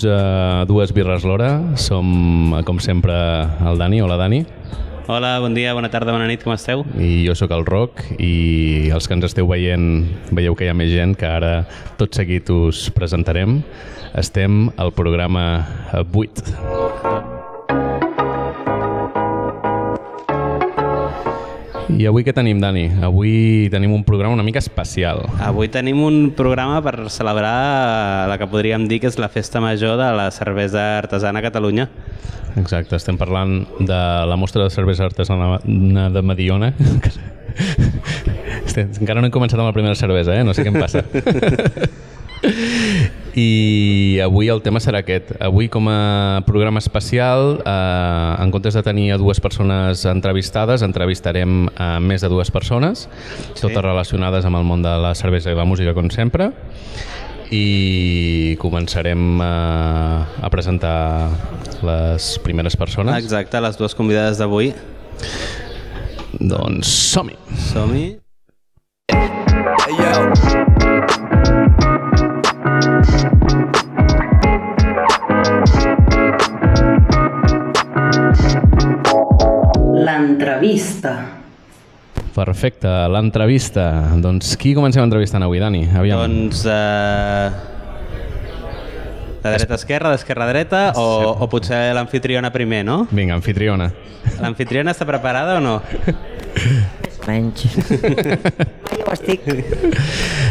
Benvinguts a Dues Birres l'Hora. Som, com sempre, el Dani. Hola, Dani. Hola, bon dia, bona tarda, bona nit, com esteu? I jo sóc el Roc i els que ens esteu veient veieu que hi ha més gent que ara tot seguit us presentarem. Estem al programa 8. I avui què tenim, Dani? Avui tenim un programa una mica especial. Avui tenim un programa per celebrar la que podríem dir que és la festa major de la cervesa artesana a Catalunya. Exacte, estem parlant de la mostra de cervesa artesana de Mediona. Encara no hem començat amb la primera cervesa, eh? no sé què em passa. I avui el tema serà aquest. Avui com a programa especial, eh, en comptes de tenir a dues persones entrevistades, entrevistarem a més de dues persones, sí. totes relacionades amb el món de la cervesa i la música, com sempre. I començarem a, a presentar les primeres persones. Exacte, les dues convidades d'avui. Doncs som-hi. Som-hi. Hey, yo. L'entrevista. Perfecte, l'entrevista. Doncs qui comencem entrevistant avui, Dani? Aviam. Doncs... Eh... De dreta a esquerra, d'esquerra a dreta, o, o potser l'anfitriona primer, no? Vinga, anfitriona. L'anfitriona està preparada o no? Menys. jo ho estic.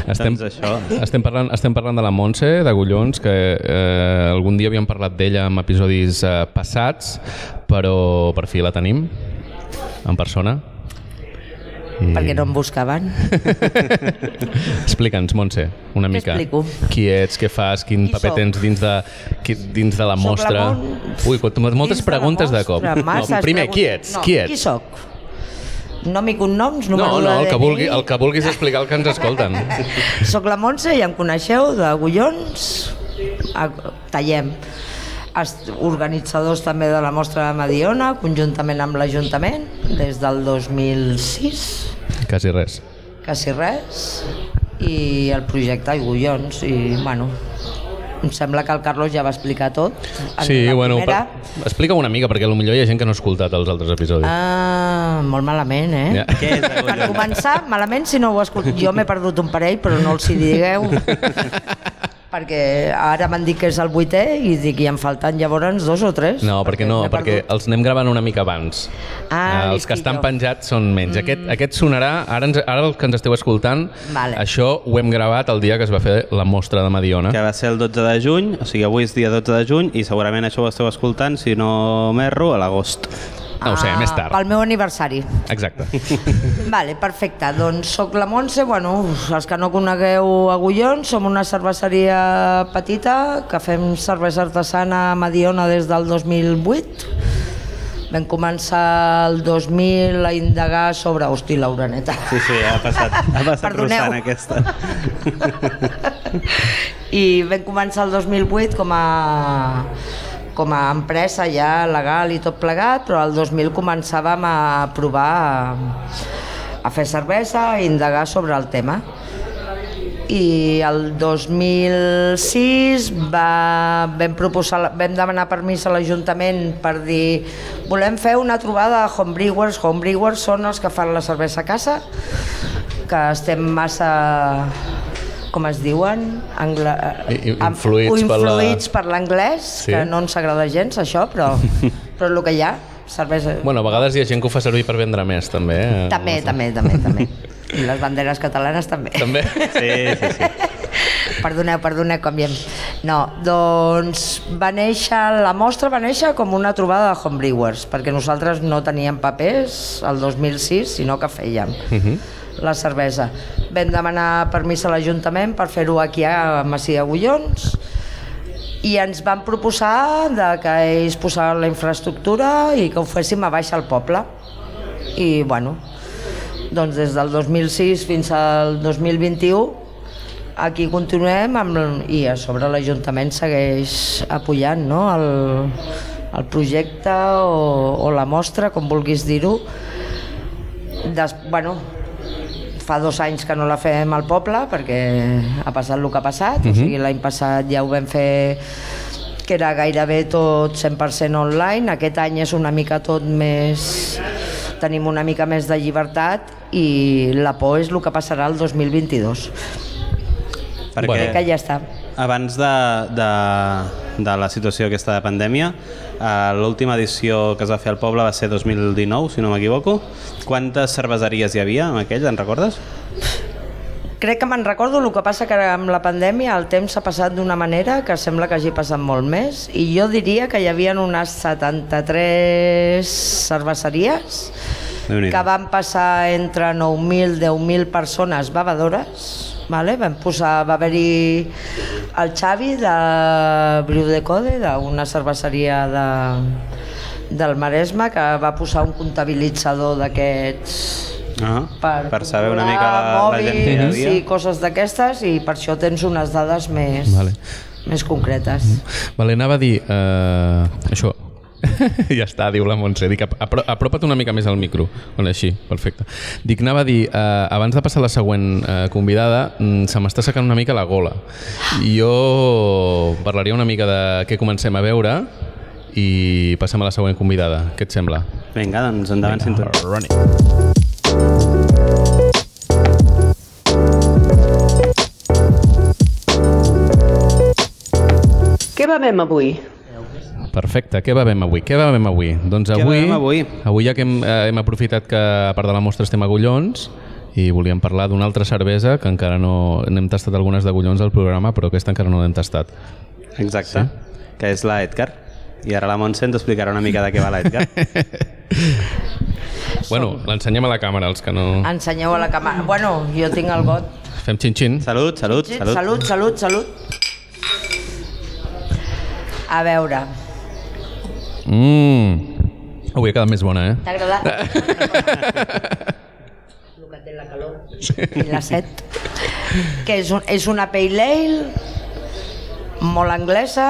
Estem, Doncs això. estem, parlant, estem parlant de la Montse, d'Agullons, que eh, algun dia havíem parlat d'ella en episodis eh, passats, però per fi la tenim en persona. I... Perquè no em buscaven. Explica'ns, Montse, una Què mica. explico? Qui ets, què fas, quin Qui paper sóc? tens dins de, qui, dins de la Soc la mostra. Mon- Ui, moltes Dins de la preguntes de, cop. no, primer, qui preguntes. ets? No, qui ets? Qui sóc? Nom i cognoms, no, número no, de el que, vulgui, el que vulguis explicar el que ens escolten. Soc la Montse, ja em coneixeu, d'Agullons. A- Tallem. Est- Organitzadors també de la mostra de Mediona, conjuntament amb l'Ajuntament, des del 2006, Quasi res. quasi res, i el projecte Agullons, i bueno, em sembla que el Carlos ja va explicar tot. en Sí, la bueno, primera. per, explica una mica, perquè potser hi ha gent que no ha escoltat els altres episodis. Ah, molt malament, eh? Ja. Què és Per començar, malament si no ho escolto. Jo m'he perdut un parell, però no els hi digueu. perquè ara m'han dit que és el vuitè i dic, i em falten llavors dos o tres. No, perquè no, m'he perquè els anem gravant una mica abans. Ah, Eh, els que estan penjats són menys. Mm. Aquest, aquest sonarà, ara, ens, ara el que ens esteu escoltant, Vale. això ho hem gravat el dia que es va fer la mostra de Mediona. que va ser el 12 de juny, o sigui, avui és dia 12 de juny i segurament això ho esteu escoltant, si no m'erro, a l'agost. No ho sé, més tard. Ah, Pel meu aniversari. Exacte. Vale, perfecte. Doncs sóc la Montse, bueno, els que no conegueu Agullons, som una cerveseria petita que fem cervesa artesana a Mediona des del 2008. Vam començar el 2000 a indagar sobre... Hosti, l'uraneta. Sí, sí, ha passat, ha passat Perdoneu. Rosana aquesta. I vam començar el 2008 com a com a empresa ja legal i tot plegat, però el 2000 començàvem a provar a, a fer cervesa i indagar sobre el tema. I el 2006 va, vam, proposar, vam demanar permís a l'Ajuntament per dir volem fer una trobada de homebrewers. Homebrewers són els que fan la cervesa a casa, que estem massa com es diuen? Angla... I- i- amb- influïts per la- influïts per l'anglès, Sí. que no ens agrada gens això, però, però és el que hi ha, cervesa... Bueno, a vegades hi ha gent que ho fa servir per vendre més, també. Eh? també, també, també, també. I les banderes catalanes també. També? Sí, sí, sí. Perdoneu, perdoneu, canviem. No, doncs va néixer, la mostra va néixer com una trobada de homebrewers, perquè nosaltres no teníem papers el 2006, sinó que fèiem la cervesa. Vam demanar permís a l'Ajuntament per fer-ho aquí a Masia Agullons i ens van proposar de que ells posaven la infraestructura i que ho féssim a baix al poble. I bueno, doncs des del 2006 fins al 2021 aquí continuem amb, i a sobre l'Ajuntament segueix apoyant no? el, el projecte o, o la mostra, com vulguis dir-ho. Des, bueno, fa dos anys que no la fem al poble perquè ha passat el que ha passat, uh -huh. o sigui, l'any passat ja ho vam fer que era gairebé tot 100% online. Aquest any és una mica tot més... Tenim una mica més de llibertat i la por és el que passarà el 2022. Perquè Bueno. Que ja està. Abans de, de, de la situació aquesta de pandèmia, eh, l'última edició que es va fer al poble va ser 2019, si no m'equivoco. Quantes cerveseries hi havia en aquell, en recordes? Crec que me'n recordo, el que passa que amb la pandèmia el temps s'ha passat d'una manera que sembla que hagi passat molt més i jo diria que hi havia unes 73 cerveseries que van passar entre 9.000 i 10.000 persones bevedores Vale? Vam posar, va haver-hi el Xavi de Briu de Code, d'una cerveseria de, del Maresme, que va posar un comptabilitzador d'aquests Ah, per, per saber una mica la, la gent que hi mòbils havia. i coses d'aquestes i per això tens unes dades més, Vale. més concretes. Vale, anava a dir... Uh, això, ja està, diu la Montse. Dic, apro apropa't una mica més al micro. Bueno, així, perfecte. Dic, anava a dir, uh, abans de passar a la següent uh, convidada, mm, se m'està secant una mica la gola. I jo parlaria una mica de què comencem a veure i passem a la següent convidada. Què et sembla? Vinga, doncs endavant, cinturó. Running. Què bevem avui? Perfecte, què bevem avui? Què bevem avui? Doncs Què avui, bevem avui? avui ja que hem, eh, hem aprofitat que a part de la mostra estem a Agullons i volíem parlar d'una altra cervesa que encara no n'hem tastat algunes d'Agullons al programa però aquesta encara no l'hem tastat. Exacte, que és la Edgar. I ara la Montse ens explicarà una mica de què va la Edgar. Bueno, l'ensenyem a la càmera, els que no... Ensenyeu a la càmera. Bueno, jo tinc el got. Fem xin-xin. salut, salut, Sí, salut. salut, salut, salut. A veure, Mmm. Avui ha quedat més bona, eh? t'ha agradat? el que té la calor i la set. Que és, un, és una pale ale molt anglesa,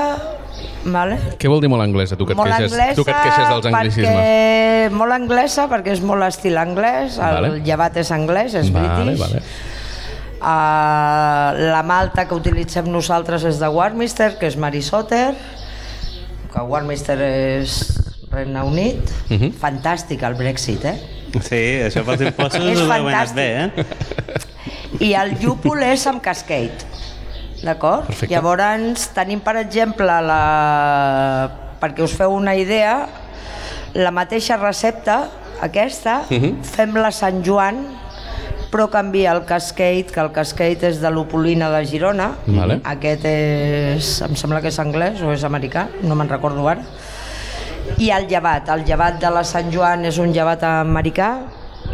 vale? Què vol dir molt anglesa, tu que et, queixes, anglesa tu que et queixes dels anglicismes? perquè, molt anglesa perquè és molt estil anglès, el Vale. llevat és anglès, és Vale, british. vale. Uh, la malta que utilitzem nosaltres és de Warminster, que és Mary Soter, que Warminster és Regne Unit. Mhm. Uh -huh. Fantàstic el Brexit, eh? Sí, això pels impostos És ho anat fantàstic. bé, eh? I el llúpol és amb cascade, d'acord? Llavors tenim, per exemple, la... perquè us feu una idea, la mateixa recepta, aquesta, uh Mhm. -huh. fem-la Sant Joan, però canvia el cascade, que el cascade és de l'Opolina de Girona, Vale. aquest és, em sembla que és anglès o és americà, no me'n recordo ara, i el llevat, el llevat de la Sant Joan és un llevat americà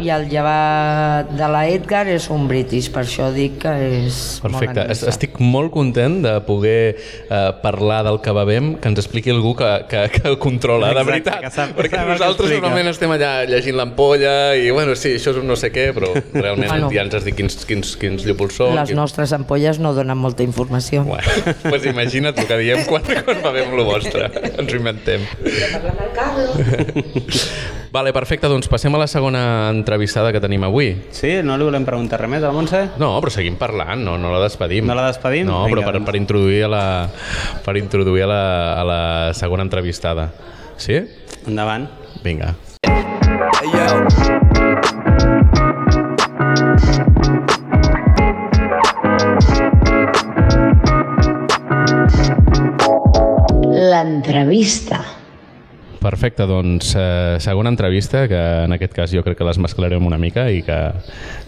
i el llevat de la Edgar és un british, per això dic que és Perfecte. molt. Estic molt content de poder eh, parlar del que bevem, que ens expliqui algú que, que, que ho controla, de Exacte, veritat. que sap- perquè sap el que nosaltres normalment estem allà llegint l'ampolla i, bueno, sí, això és un no sé què, però realment Bueno. ja ens has dit quins, quins, quins llúpols són. Les quins... nostres ampolles no donen molta informació. Bueno, pues imagina't el que diem quan, quan bevem lo vostre. Ens ho inventem. Vale, perfecte, doncs passem a la segona entrevistada que tenim avui. Sí, no li volem preguntar res més a la Montse? No, però seguim parlant, no, no la despedim. No la despedim? No, Vinga, però per, doncs. per introduir a la, per introduir a la, a la segona entrevistada. Sí? Endavant. Vinga. Hey yo. L'entrevista. Perfecte, doncs eh, segona entrevista, que en aquest cas jo crec que les mesclarem una mica i que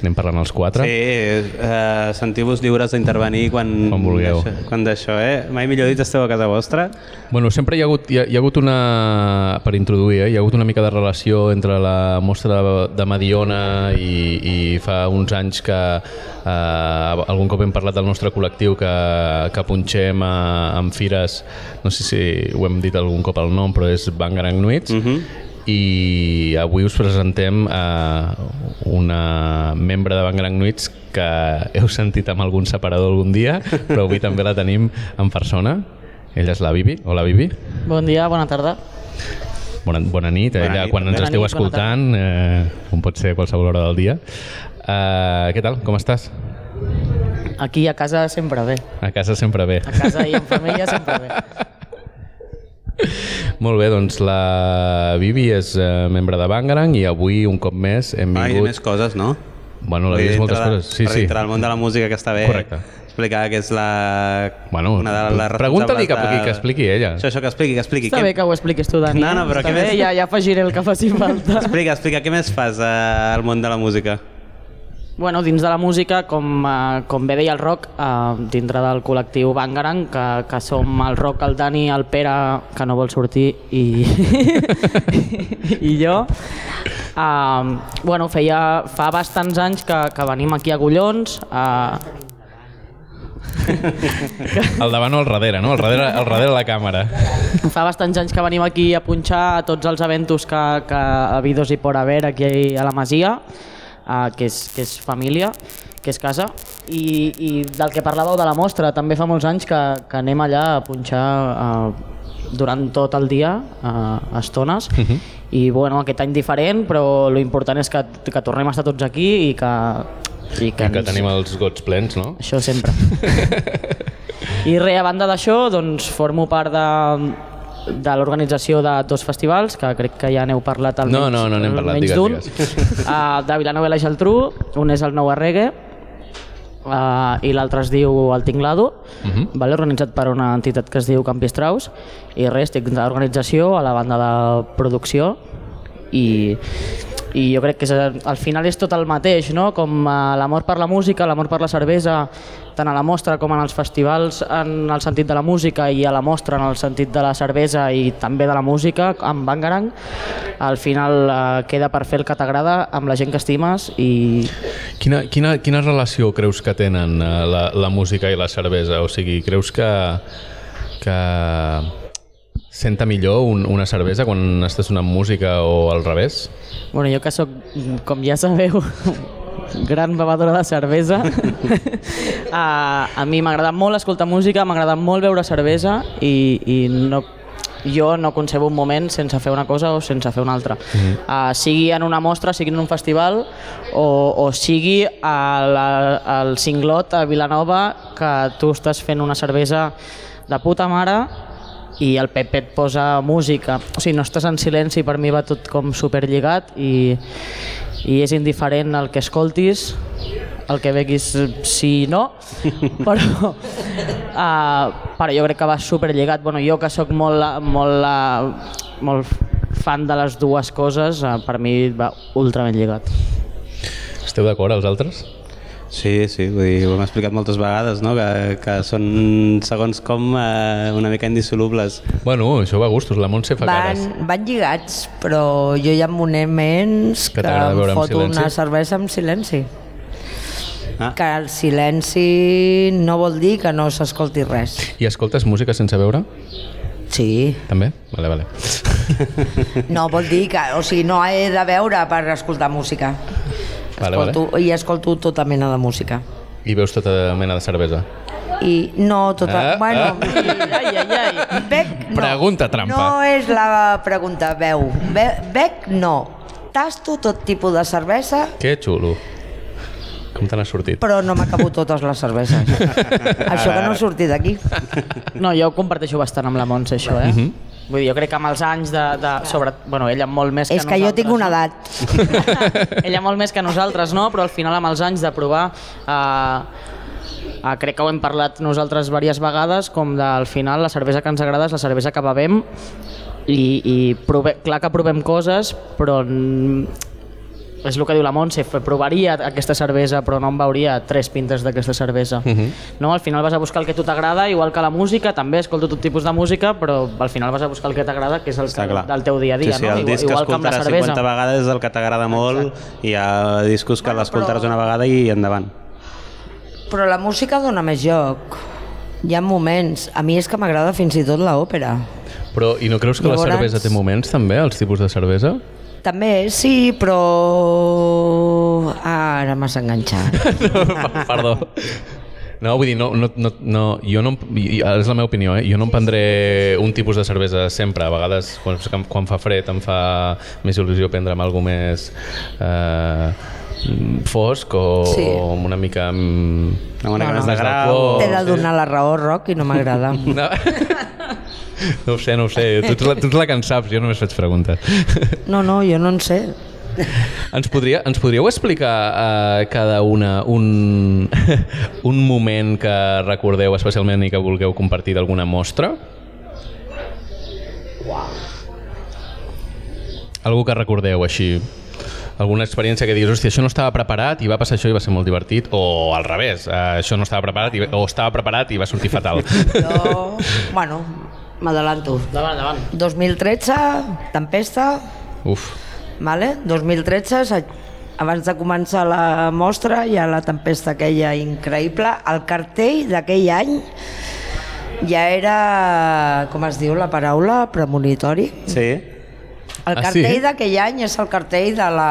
anem parlant els quatre. Sí, eh, sentiu-vos lliures d'intervenir quan... Quan vulgueu. Això, quan d'això, eh? Mai millor dit, esteu a casa vostra. Bueno, sempre hi ha hagut, hi ha, hi ha hagut una, per introduir, eh, hi ha hagut una mica de relació entre la mostra de, Mediona i, i fa uns anys que eh, algun cop hem parlat del nostre col·lectiu que, que punxem a, en fires, no sé si ho hem dit algun cop el nom, però és Bang Gran Nuits, Mhm. i avui us presentem a una membre de Bang Gran Nuits que heu sentit amb algun separador algun dia, però avui també la tenim en persona. Ella és la Bibi. Hola, Bibi. Bon dia, bona tarda. Bona, bona nit. Bona Ella, nit, quan ens esteu nit, escoltant, eh, com pot ser a qualsevol hora del dia. Uh, què tal? Com estàs? Aquí a casa sempre bé. A casa sempre bé. A casa i en família sempre bé. Molt bé, doncs la Vivi és eh, membre de Bangarang i avui un cop més hem vingut... més coses, no? Bueno, la Vivi és moltes de- coses. Sí, per sí. dintre del món de la música que està bé Correcte. explicar que és la... Bueno, una de les pregunta-li que, responsables que expliqui ella. Això, això, que expliqui, que expliqui. Està Què- bé que ho expliquis tu, Dani. No, no, però Està què bé, més? ja, ja afegiré el que faci falta. Explica, explica, què més fas eh, al món de la música? Bueno, dins de la música, com, eh, com bé deia el rock, eh, dintre del col·lectiu Bangarang, que, que som el rock, el Dani, el Pere, que no vol sortir, i, i jo, eh, bueno, feia, fa bastants anys que, que venim aquí a Agullons, eh, Al davant o al darrere, no? Al darrere, al darrere de la càmera. fa bastants anys que venim aquí a punxar a tots els eventos que, que ha habidos i por haver aquí a la Masia, eh, que, és, que és família, que és casa, i, i del que parlàveu de la mostra, també fa molts anys que, que anem allà a punxar eh, durant tot el dia, eh, a estones, uh -huh. i bueno, aquest any diferent, però lo important és que, que tornem a estar tots aquí i que... I Que, que tenim els gots plens, no? això sempre. I res, a banda d'això, doncs formo part de, de l'organització de dos festivals, que crec que ja n'heu parlat almenys, No, no, no n'hem parlat, almenys d'un. Uh, de Vilanova i la Geltrú, un és el Nou Arregue, uh, i l'altre es diu El Tinglado, uh Mhm. -huh. vale, organitzat per una entitat que es diu Campi Strauss, i res, estic dins de l'organització, a la banda de producció, i, i jo crec que és, al final és tot el mateix, no? com uh, l'amor per la música, l'amor per la cervesa, tant a la mostra com en els festivals en el sentit de la música i a la mostra en el sentit de la cervesa i també de la música, amb Bangarang, al final uh, queda per fer el que t'agrada amb la gent que estimes i Quina, quina, quina relació creus que tenen eh, la, la música i la cervesa? O sigui, creus que, que senta millor un, una cervesa quan estàs sonant música o al revés? Bueno, jo que sóc, com ja sabeu, gran bevedora de cervesa, a, a mi m'agrada molt escoltar música, m'agrada molt beure cervesa i, i no, jo no concebo un moment sense fer una cosa o sense fer una altra. Mm -hmm. uh, sigui en una mostra, sigui en un festival o, o sigui a la, al Cinglot a Vilanova que tu estàs fent una cervesa de puta mare i el Pepe et posa música. O sigui, no estàs en silenci, per mi va tot com superlligat i, i és indiferent el que escoltis, el que veguis sí i no, però, uh, però jo crec que va superlligat. Bueno, jo que sóc molt, molt, uh, molt fan de les dues coses, uh, per mi va ultra ben lligat. Esteu d'acord, els altres? Sí, sí, vull dir, ho hem explicat moltes vegades, no? que, que són segons com eh, una mica indissolubles. Bueno, això va a gustos, la Montse fa cares. Van, van lligats, però jo hi ha moments Que que, em foto silenci? una cervesa en silenci. Ah. Que el silenci no vol dir que no s'escolti res. I escoltes música sense veure? Sí. També? Vale, vale. No vol dir que... O sigui, no he de veure per escoltar música. Vale, Escolto, vale. I escolto tota mena de música. I veus tota mena de cervesa? I no tota... Ah, bueno, ah. Ai, ai, ai. bec no. Pregunta trampa. No és la pregunta, veu. Be bec no. Tasto tot tipus de cervesa, Que xulo. Com te n'has sortit? però no m'acabo totes les cerveses. Això que no surti d'aquí. No, jo ho comparteixo bastant amb la Montse, això, eh? Mhm. Vull dir, jo crec que amb els anys de... de sobre, bueno, ella molt més que És que jo tinc una edat. no? ella molt més que nosaltres, no? Però al final amb els anys de provar... Eh, eh, crec que ho hem parlat nosaltres diverses vegades, com de, al final la cervesa que ens agrada és la cervesa que bevem i, i prove, clar que provem coses, però és el que diu la Montse, provaria aquesta cervesa però no em veuria tres pintes d'aquesta cervesa. Uh -huh. no? Al final vas a buscar el que a tu t'agrada, igual que la música, també escolto tot tipus de música, però al final vas a buscar el que t'agrada, que és el Està que, clar. del teu dia a dia. sí, sí, no? el disc igual que escoltaràs cervesa. 50 vegades és el que t'agrada molt i hi ha discos que l'escoltaràs una vegada i endavant. Però la música dona més joc. Hi ha moments. A mi és que m'agrada fins i tot l'òpera. Però, i no creus que Llavors- la cervesa té moments també, els tipus de cervesa? També, sí, però... Ah, ara m'has enganxat. Perdó. No, vull dir, no, no, no, no, jo no, és la meva opinió, eh? jo no em prendré un tipus de cervesa sempre, a vegades quan, quan fa fred em fa més il·lusió prendre'm alguna més eh, fosc o, Sí. o amb una mica... Amb No, ganes no. de grau... T'he de donar la raó, Roc, i no m'agrada. No. No ho sé, no ho sé. Tu ets la, tu ets la que en saps, jo només faig preguntes. No, no, jo no en sé. Ens, podria, ens podríeu explicar a cada una un, un moment que recordeu especialment i que vulgueu compartir d'alguna mostra? Algú que recordeu així? Alguna experiència que diguis, hòstia, això no estava preparat i va passar això i va ser molt divertit, o al revés, eh, això no estava preparat i, o estava preparat i va sortir fatal. Jo, bueno, m'adelanto. Davant, davant. 2013, Tempesta, Uf, vale? 2013, sa- abans de començar la mostra, hi ha la tempesta aquella increïble. El cartell d'aquell any ja era, com es diu la paraula, premonitori. Sí. El Ah, sí? cartell d'aquell any és el cartell de la...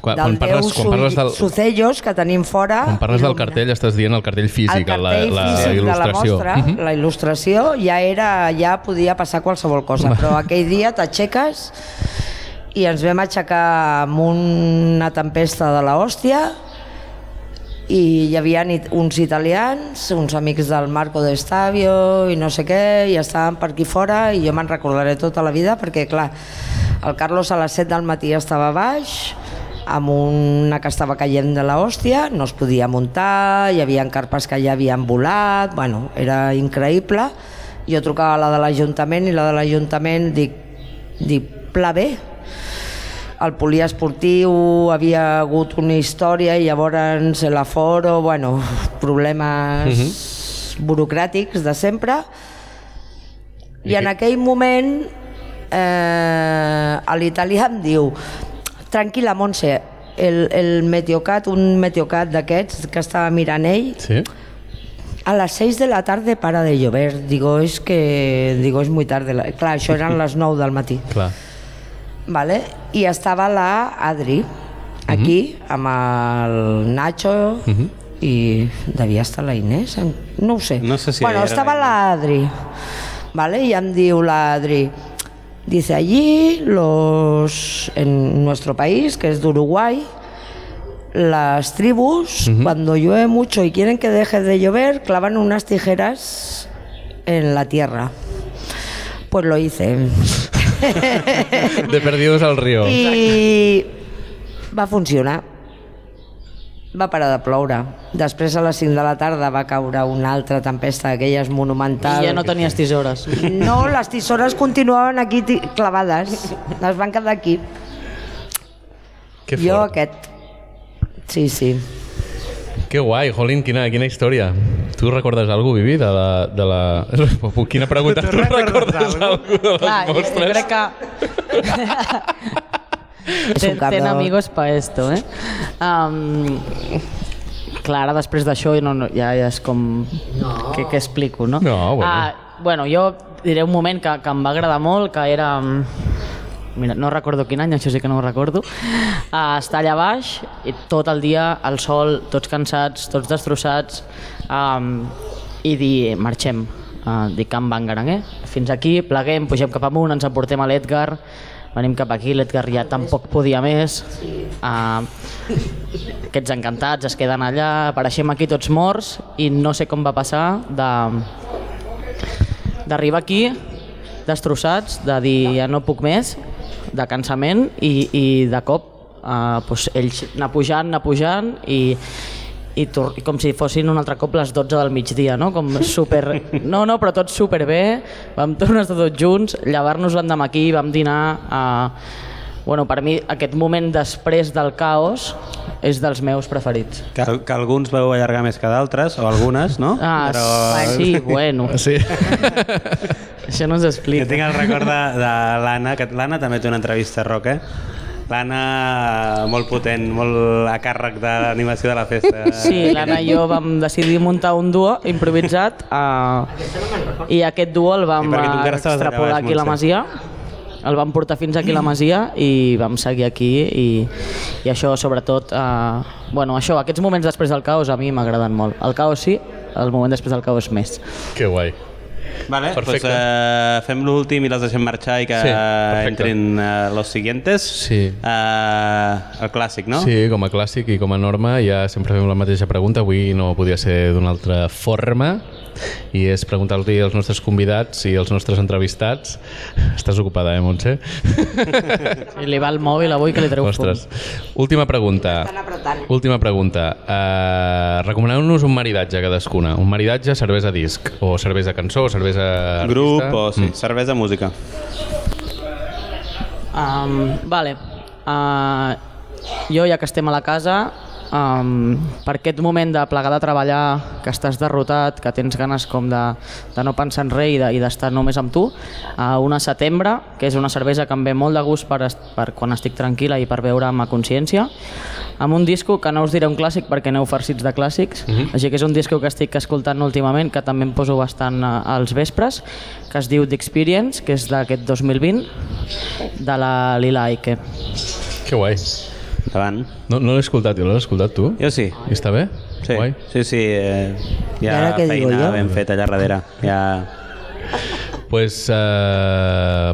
Quan- del quan parles- déu quan parles del- Sucellos que tenim fora. quan parles del cartell estàs dient el cartell el físic, la, cartell la, físic de la il·lustració. mostra, Mhm. la il·lustració, ja era, ja podia passar qualsevol cosa, però aquell dia t'aixeques i ens vam aixecar amb una tempesta de la hòstia i hi havia uns italians, uns amics del Marco de Stabio i no sé què, i estaven per aquí fora i jo me'n recordaré tota la vida perquè, clar, el Carlos a les 7 del matí estava baix, amb una que estava caient de la hòstia, no es podia muntar, hi havia carpes que ja havien volat, bueno, era increïble. Jo trucava a la de l'Ajuntament i la de l'Ajuntament dic, dic, pla bé, el poliesportiu havia hagut una història i llavors l'aforo, bueno, problemes burocràtics de sempre. I en aquell moment eh, l'italià em diu tranquil·la Montse, el, el Meteocat, un Meteocat d'aquests que estava mirant ell, Sí? a las 6 de la tarde para de llover. Digo, es que digo, es muy tarde. La... Clar, això eren les 9 del matí. Clar. Vale? I estava la Adri, aquí, amb el Nacho, i devia estar la Inés, no ho sé. No sé si bueno, estava la la Adri, ¿vale? y em diu la Adri, dice, allí los, en nuestro país, que es de Uruguay, las tribus, cuando llueve mucho y quieren que deje de llover, clavan unas tijeras en la tierra. Pues lo hice. De perdidos al río. I va funcionar. Va parar de ploure. Després a les 5 de la tarda va caure una altra tempesta d'aquelles monumental. I ja no tenies tisores. No, les tisores continuaven aquí clavades. Les van quedar aquí. Que jo fort. aquest. Sí, sí. Que guai, Jolín, quina, quina història. Tu recordes alguna Vivi, de la... De la... Quina pregunta. Tu, recordes alguna de les Clar, jo, jo mostres? crec que... És un Ten, amigos pa esto, eh? Um, clar, ara després d'això no, no, ja, ja és com... No. Què, què explico, no? No, bueno. Ah, bueno, jo diré un moment que, que em va agradar molt, que era... Mira, no recordo quin any, això sí que no ho recordo. Uh, estar allà baix, i tot el dia, al sol, tots cansats, tots destrossats, um, i dir, marxem, uh, dic Can Bangarang, eh? Fins aquí, pleguem, pugem cap amunt, ens emportem a l'Edgar, venim cap aquí, l'Edgar ja tampoc podia més, uh, aquests encantats es queden allà, apareixem aquí tots morts, i no sé com va passar de d'arribar aquí destrossats, de dir ja no puc més, de cansament i, i de cop eh, doncs ells anar pujant, anar pujant i, i, i com si fossin un altre cop les 12 del migdia, no? Com super... No, no, però tot super bé, vam tornar a estar tots junts, llevar-nos l'endemà aquí, vam dinar... Eh, bueno, per mi aquest moment després del caos és dels meus preferits. Que, que alguns veu allargar més que d'altres, o algunes, no? Ah, Però... sí, bueno, Sí. això no s'explica. Jo tinc el record de, de l'Anna, que l'Anna també té una entrevista a Roque. L'Anna, molt potent, molt a càrrec de l'animació de la festa. Sí, l'Anna i jo vam decidir muntar un duo improvisat uh, i aquest duo el vam extrapolar aquí a la. Masia el vam portar fins aquí a la Masia i vam seguir aquí i, i això sobretot uh, bueno, això, aquests moments després del caos a mi m'agraden molt el caos sí, el moment després del caos més Que guai. Vale, pues, Perfecte. uh, fem l'últim i les deixem marxar i que Sí, perfecte. entrin uh, los siguientes. Sí. Uh, el clàssic, no? Sí, com a clàssic i com a norma ja sempre fem la mateixa pregunta. Avui no podia ser d'una altra forma i és preguntar-li als nostres convidats i als nostres entrevistats. Estàs ocupada, eh, Montse? Si li va el mòbil avui que li treu fum. Ostres. Última pregunta. Estan apretant. Última pregunta. Uh, Recomaneu-nos un maridatge cadascuna. Un maridatge cervesa disc o cervesa cançó o cervesa artista. Grup o sí, mm. cervesa, música. Um, vale. Uh, jo, ja que estem a la casa, um, per aquest moment de plegar de treballar, que estàs derrotat, que tens ganes com de, de no pensar en res i de- d'estar només amb tu, uh, una setembre, que és una cervesa que em ve molt de gust per, per quan estic tranquil·la i per veure amb a consciència, amb un disco que no us diré un clàssic perquè aneu farcits de clàssics, mm -hmm. així que és un disco que estic escoltant últimament, que també em poso bastant uh, als vespres, que es diu The Experience, que és d'aquest 2020, de la Lila Aike. Que guai. Endavant. No, no l'he escoltat, jo l'has escoltat tu? Jo sí. I està bé? Sí, Guai. sí, sí. Eh, hi ha ara què digo feina ben feta allà darrere. Hi ha... pues, uh,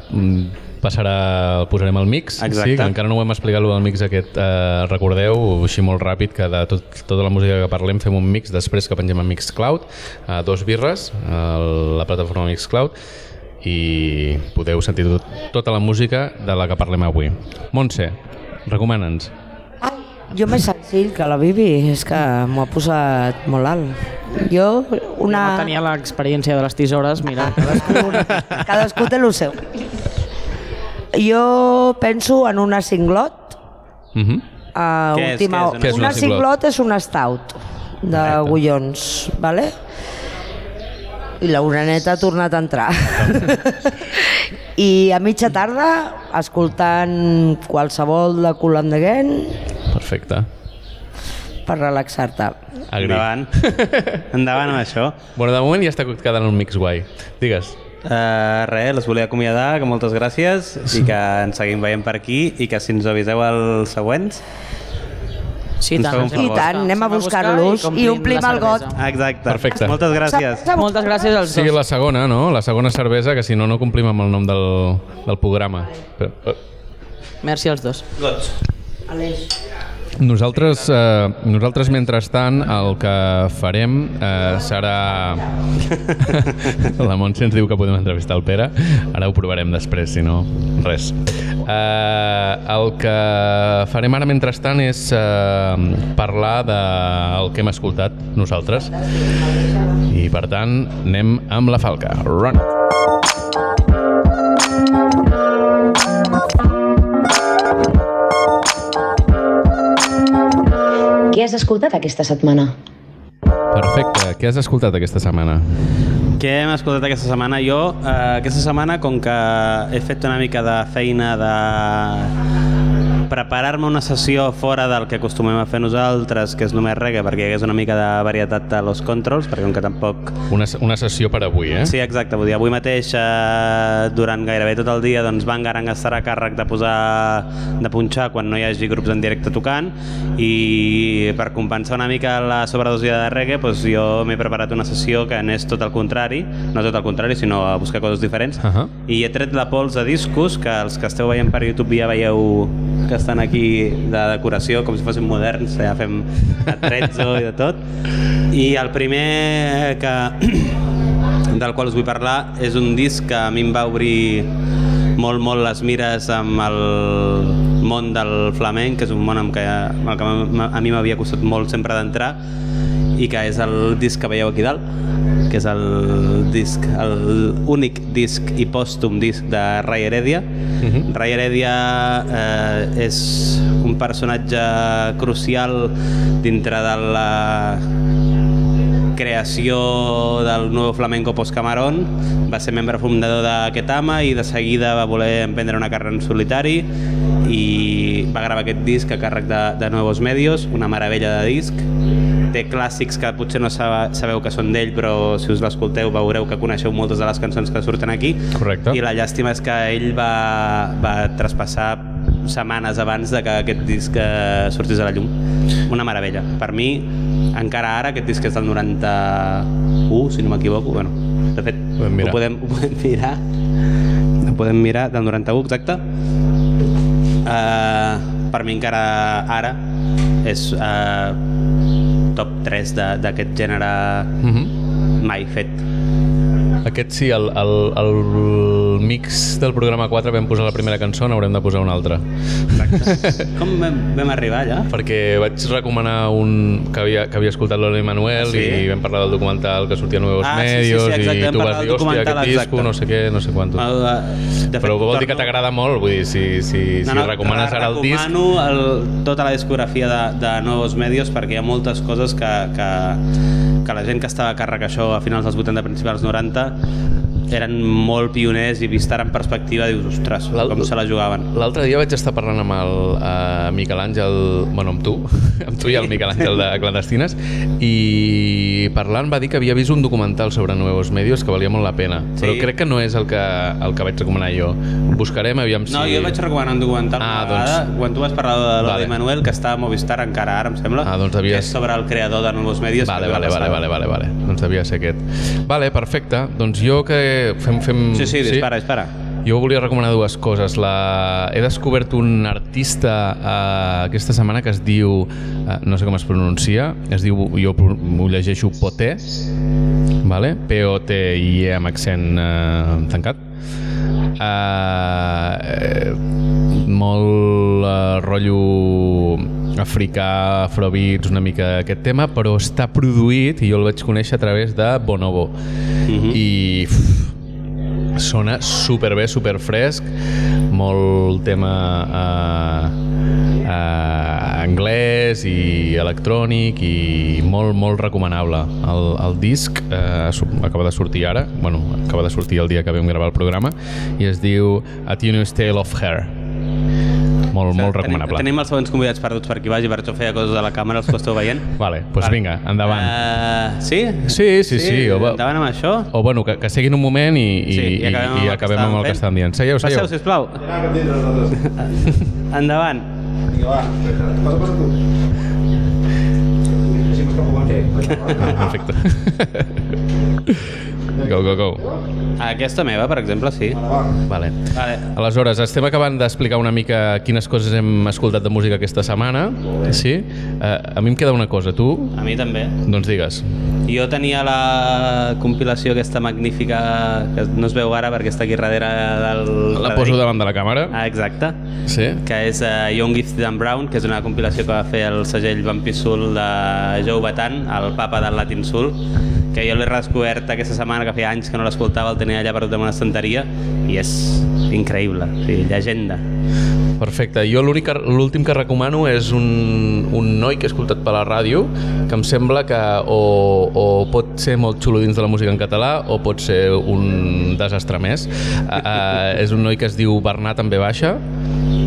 passarà, el posarem al mix. Exacte. Sí, que encara no ho hem explicat, el del mix aquest. Uh, recordeu, així molt ràpid, que de tot, tota la música que parlem fem un mix després que pengem a Mixcloud, uh, dos birres, a la plataforma Mixcloud, i podeu sentir tot, tota la música de la que parlem avui. Montse, recomana'ns. Jo més senzill que la Bibi, és que m'ho ha posat molt alt. Jo, una... No tenia l'experiència de les tisores, mira. Cadascú, cadascú té el seu. Jo penso en una cinglot, Uh -huh. a Què és, última què és Què és una una cinglot? cinglot és una stout de Gullons, vale? I la uraneta ha tornat a entrar. I a mitja tarda, escoltant qualsevol de Cool and the Gang Perfecte. per relaxar-te. Agri. Endavant. Endavant amb això. Bueno, de moment ja està quedant un mix guai. Digues. Uh, res, les volia acomiadar, que moltes gràcies i que ens seguim veient per aquí i que si ens aviseu els següents Sí, tant. ens I tant, anem a buscar-los buscar i complim omplim la el got. Exacte. Perfecte. Moltes gràcies. Moltes gràcies als sigui dos. la segona, no? La segona cervesa, que si no, no complim amb el nom del, del programa. Però, eh, Merci als dos. Gots. Nosaltres, eh, nosaltres mentrestant, el que farem eh, serà... La Montse ens diu que podem entrevistar el Pere. Ara ho provarem després, si no, res. Eh, el que farem ara mentrestant és eh, parlar del que hem escoltat nosaltres. I, per tant, anem amb la falca. Run! Què has escoltat aquesta setmana? Perfecte. Què has escoltat aquesta setmana? Què hem escoltat aquesta setmana? Jo, eh, aquesta setmana, com que he fet una mica de feina de preparar-me una sessió fora del que acostumem a fer nosaltres, que és només reggae, perquè hi hagués una mica de varietat a los controls, perquè com que tampoc... Una, una sessió per avui, eh? Sí, exacte, vull dir, avui mateix, eh, durant gairebé tot el dia, doncs Bangarang estarà a càrrec de posar, de punxar quan no hi hagi grups en directe tocant i per compensar una mica la sobredosia de reggae, doncs jo m'he preparat una sessió que n'és tot el contrari, no tot el contrari, sinó a buscar coses diferents, Ahà. i he tret la pols de discos, que els que esteu veient per YouTube ja veieu que estan aquí de decoració, com si fossin moderns, ja fem atrezzo i de tot. I el primer que, del qual us vull parlar és un disc que a mi em va obrir molt, molt les mires amb el món del flamenc, que és un món amb què, amb el que a mi m'havia costat molt sempre d'entrar, i que és el disc que veieu aquí dalt, que és el disc, el únic disc i pòstum disc de Ray Heredia. Ray Heredia eh, és un personatge crucial dintre de la creació del nou flamenco post-Camarón, va ser membre fundador de Ketama i de seguida va voler emprendre una carrera en solitari i va gravar aquest disc a càrrec de, de Nuevos Medios, una meravella de disc. Té clàssics que potser no sab- sabeu que són d'ell, però si us l'escolteu veureu que coneixeu moltes de les cançons que surten aquí. Correcte. I la llàstima és que ell va, va traspassar setmanes abans de que aquest disc eh, sortís a la llum. Una meravella. Per mi, encara ara, aquest disc és del 91, si no m'equivoco. Bueno, de fet, Podem mirar. ho podem, ho podem mirar. Ho podem mirar, del 91, exacte. Uh, per mi encara ara és uh, top 3 de- d'aquest gènere Mm -hmm. mai fet. Aquest sí, el, el, el mix del programa 4 vam posar la primera cançó, n'haurem de posar una altra. Com vam, vam arribar allà? Perquè vaig recomanar un que havia, que havia escoltat l'Oli Manuel Ah, sí? i vam parlar del documental que sortia a Nuevos Ah, sí, sí, sí, Medios exacte, i tu vas dir, hòstia, aquest disco, exacte. no sé què, no sé quantos. El, eh, de fet, Però vol dir que torno- t'agrada molt, vull dir, si, si, si recomanes ara el disc... Recomano el, tota la discografia de, de Nuevos Medios perquè hi ha moltes coses que, que, que la gent que estava a càrrec això a finals dels 80, principals 90 eren molt pioners i vist ara en perspectiva dius, ostres, com se la jugaven. L'altre dia vaig estar parlant amb el uh, Miquel Àngel, bueno, amb tu, amb tu i el Miquel Àngel de Clandestines, i parlant va dir que havia vist un documental sobre Nuevos Medios que valia molt la pena, Sí. però crec que no és el que, el que vaig recomanar jo. Buscarem, aviam si... No, jo vaig recomanar un documental Ah, una vegada, doncs- quan tu vas parlar de l'Odi Vale. Manuel, que està a Movistar encara ara, em sembla, Ah, doncs devies- que és sobre el creador de Nuevos Medios. Vale, vale, va vale, vale, vale, vale. Doncs devia ser aquest. Vale, perfecte. Doncs jo que fem... fem... Sí, sí, dispara, dispara. Jo volia recomanar dues coses. La... He descobert un artista uh, aquesta setmana que es diu, uh, no sé com es pronuncia, es diu, jo ho llegeixo Poté, vale? P-O-T-I-E amb accent uh, tancat. Uh, molt uh, rotllo africà, afrobeats, una mica aquest tema, però està produït, i jo el vaig conèixer a través de Bonobo. Mhm. I uf, sona superbé, superfresc, molt tema eh, eh, anglès i electrònic i molt, molt recomanable. El, el disc eh, acaba de sortir ara, bueno, acaba de sortir el dia que vam gravar el programa, i es diu A Tune's Tale of Hair. Molt, molt recomanable. Tenim, tenim els següents convidats perduts per aquí baix i per això feia coses a la càmera, els que esteu veient. Vale, doncs pues Vale. vinga, endavant. Uh, sí? Sí, sí, sí, o va- Endavant amb això. O bueno, que, que seguin un moment i, i, Sí, i, i, i acabem amb el que estan dient. Seieu, seieu. Passeu, sisplau. Endavant. Perfecte. Go, go, go. Aquesta meva, per exemple, sí. Vale. Vale. Aleshores, estem acabant d'explicar una mica quines coses hem escoltat de música aquesta setmana. Sí? Uh, a mi em queda una cosa. Tu? A mi també. Doncs digues. Jo tenia la compilació aquesta magnífica, que no es veu ara perquè està aquí darrere del... La poso davant de la càmera. Ah, exacte. Sí? que és uh, Young Gifted and Brown, que és una compilació que va fer el segell Vampi Soul de Joe Batan, el papa del Latin Soul, que jo l'he redescobert aquesta setmana, que feia anys que no l'escoltava, el tenia allà perdut en una estanteria, i és increïble, o sigui, llegenda. Perfecte. Jo l'únic que- l'últim que recomano és un, un noi que he escoltat per la ràdio que em sembla que o, o pot ser molt xulo dins de la música en català o pot ser un desastre més. Uh, és un noi que es diu Bernat amb B baixa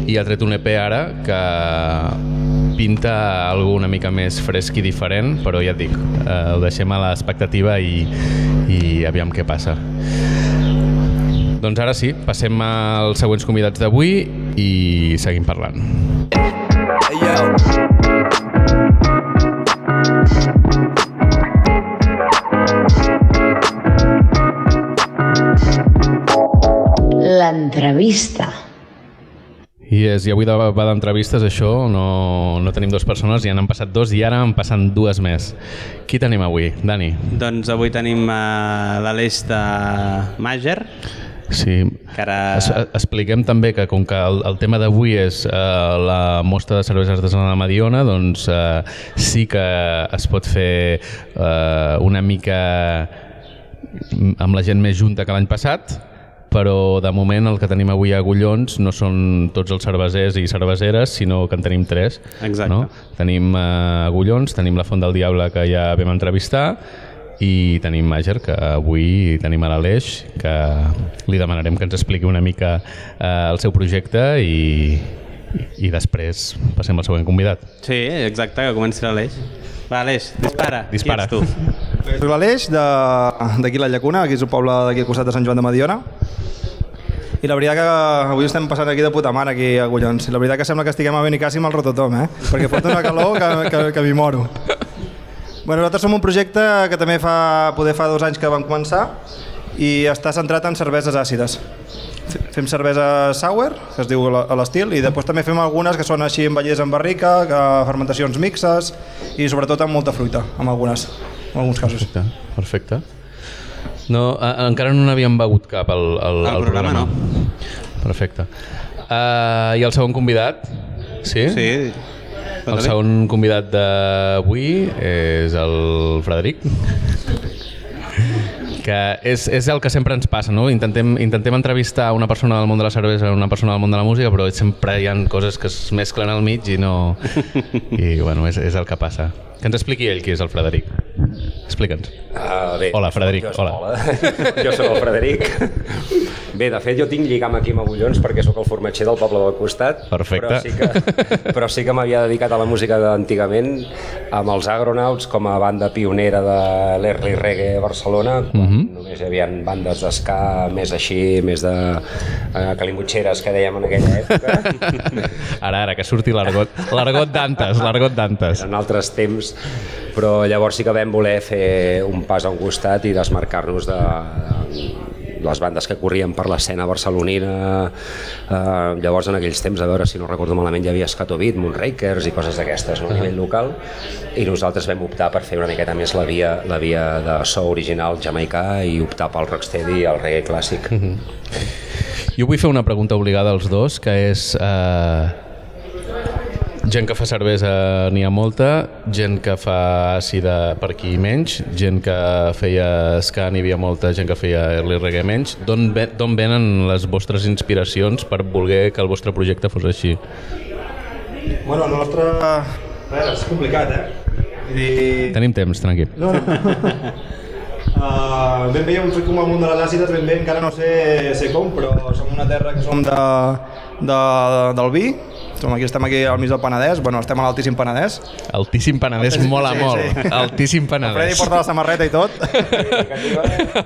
i ha tret un EP ara que pinta algú una mica més fresc i diferent, però ja et dic, uh, ho deixem a l'expectativa i, i aviam què passa. Doncs ara sí, passem als següents convidats d'avui i seguim parlant. Hey. L'entrevista. És, i avui de, va d'entrevistes, això, no, no tenim dues persones, ja n'han passat dos i ara en passen dues més. Qui tenim avui? Dani? Doncs avui tenim uh, l'Aleix de Màger, Sí. que ara... Es, expliquem també que com que el, el tema d'avui és eh, la mostra de cervesa artesanal de Mediona, doncs eh, sí que es pot fer eh, una mica amb la gent més junta que l'any passat, però de moment el que tenim avui a Agullons no són tots els cervesers i cerveseres, sinó que en tenim tres. Exacte. No? Tenim eh, Agullons, tenim la Font del Diable que ja vam entrevistar i tenim Màger, que avui tenim a l'Aleix, que li demanarem que ens expliqui una mica eh, el seu projecte i, i després passem al següent convidat. Sí, exacte, que comenci l'Aleix. Va, Aleix, dispara. Dispara. Qui ets tu? Soc l'Aleix, de- d'aquí la Llacuna, aquí és un poble d'aquí al costat de Sant Joan de Mediona. I la veritat que avui estem passant aquí de puta mare, aquí a Agullons. I la veritat que sembla que estiguem a Benicàssim al Rototom, eh? Perquè fot una calor que, que, que m'hi moro. Bueno, nosaltres som un projecte que també fa, poder fa dos anys que vam començar i està centrat en cerveses àcides. Fem cervesa sour, que es diu a l'estil, i després també fem algunes que són així envellers en barrica, que fermentacions mixes i sobretot amb molta fruita, amb algunes, en alguns casos. Perfecte, perfecte. No, a, encara no n'havíem begut cap al, al, Al al programa, Perfecte. Uh, I el segon convidat? Sí? Sí. El segon convidat d'avui és el Frederic que és, és el que sempre ens passa, no? Intentem, intentem entrevistar una persona del món de la cervesa una persona del món de la música, però sempre hi ha coses que es mesclen al mig i no... I, bueno, és, és el que passa. Que ens expliqui ell qui és el Frederic. Explica'ns. Uh, bé, Hola, Frederic, Jo, hola. hola. jo sóc el Frederic. Bé, de fet, jo tinc lligam aquí amb Agullons perquè sóc el formatger del poble del costat. Perfecte. Però sí que, però sí que m'havia dedicat a la música d'antigament amb els Agronauts com a banda pionera de l'Early Reggae a Barcelona, quan Mhm. només hi havia bandes d'esca més així, més de eh, calimutxeres que dèiem en aquella època. Ara, ara, que surti l'argot. L'argot d'Antes, l'argot d'Antes. en altres temps, però llavors sí que vam voler fer un pas a un costat i desmarcar-nos de, de les bandes que corrien per l'escena barcelonina. Eh, llavors, en aquells temps, a veure si no recordo malament, hi havia Scatobit, Moonrakers i coses d'aquestes no? a nivell local, i nosaltres vam optar per fer una miqueta més la via, la via de so original jamaicà i optar pel rocksteady i el reggae clàssic. Jo vull fer una pregunta obligada als dos, que és... Eh, gent que fa cervesa n'hi ha molta, gent que fa àcida per aquí menys, gent que feia ska n'hi havia molta, gent que feia early reggae menys. D'on ve, d'on venen les vostres inspiracions per voler que el vostre projecte fos així? Bueno, el nostre... A veure, és complicat, eh? Vull dir... Tenim temps, tranquil. No, no. Uh, ben bé, jo soc com el món de les àcides, ben bé, encara no sé, sé com, però som una terra que som de, de, del vi, som aquí, estem aquí al mig del Penedès, bueno, estem a l'altíssim Penedès. Altíssim Penedès Altíssim- mola sí, molt. sí. Altíssim El Freddy Penedès. porta la samarreta i tot.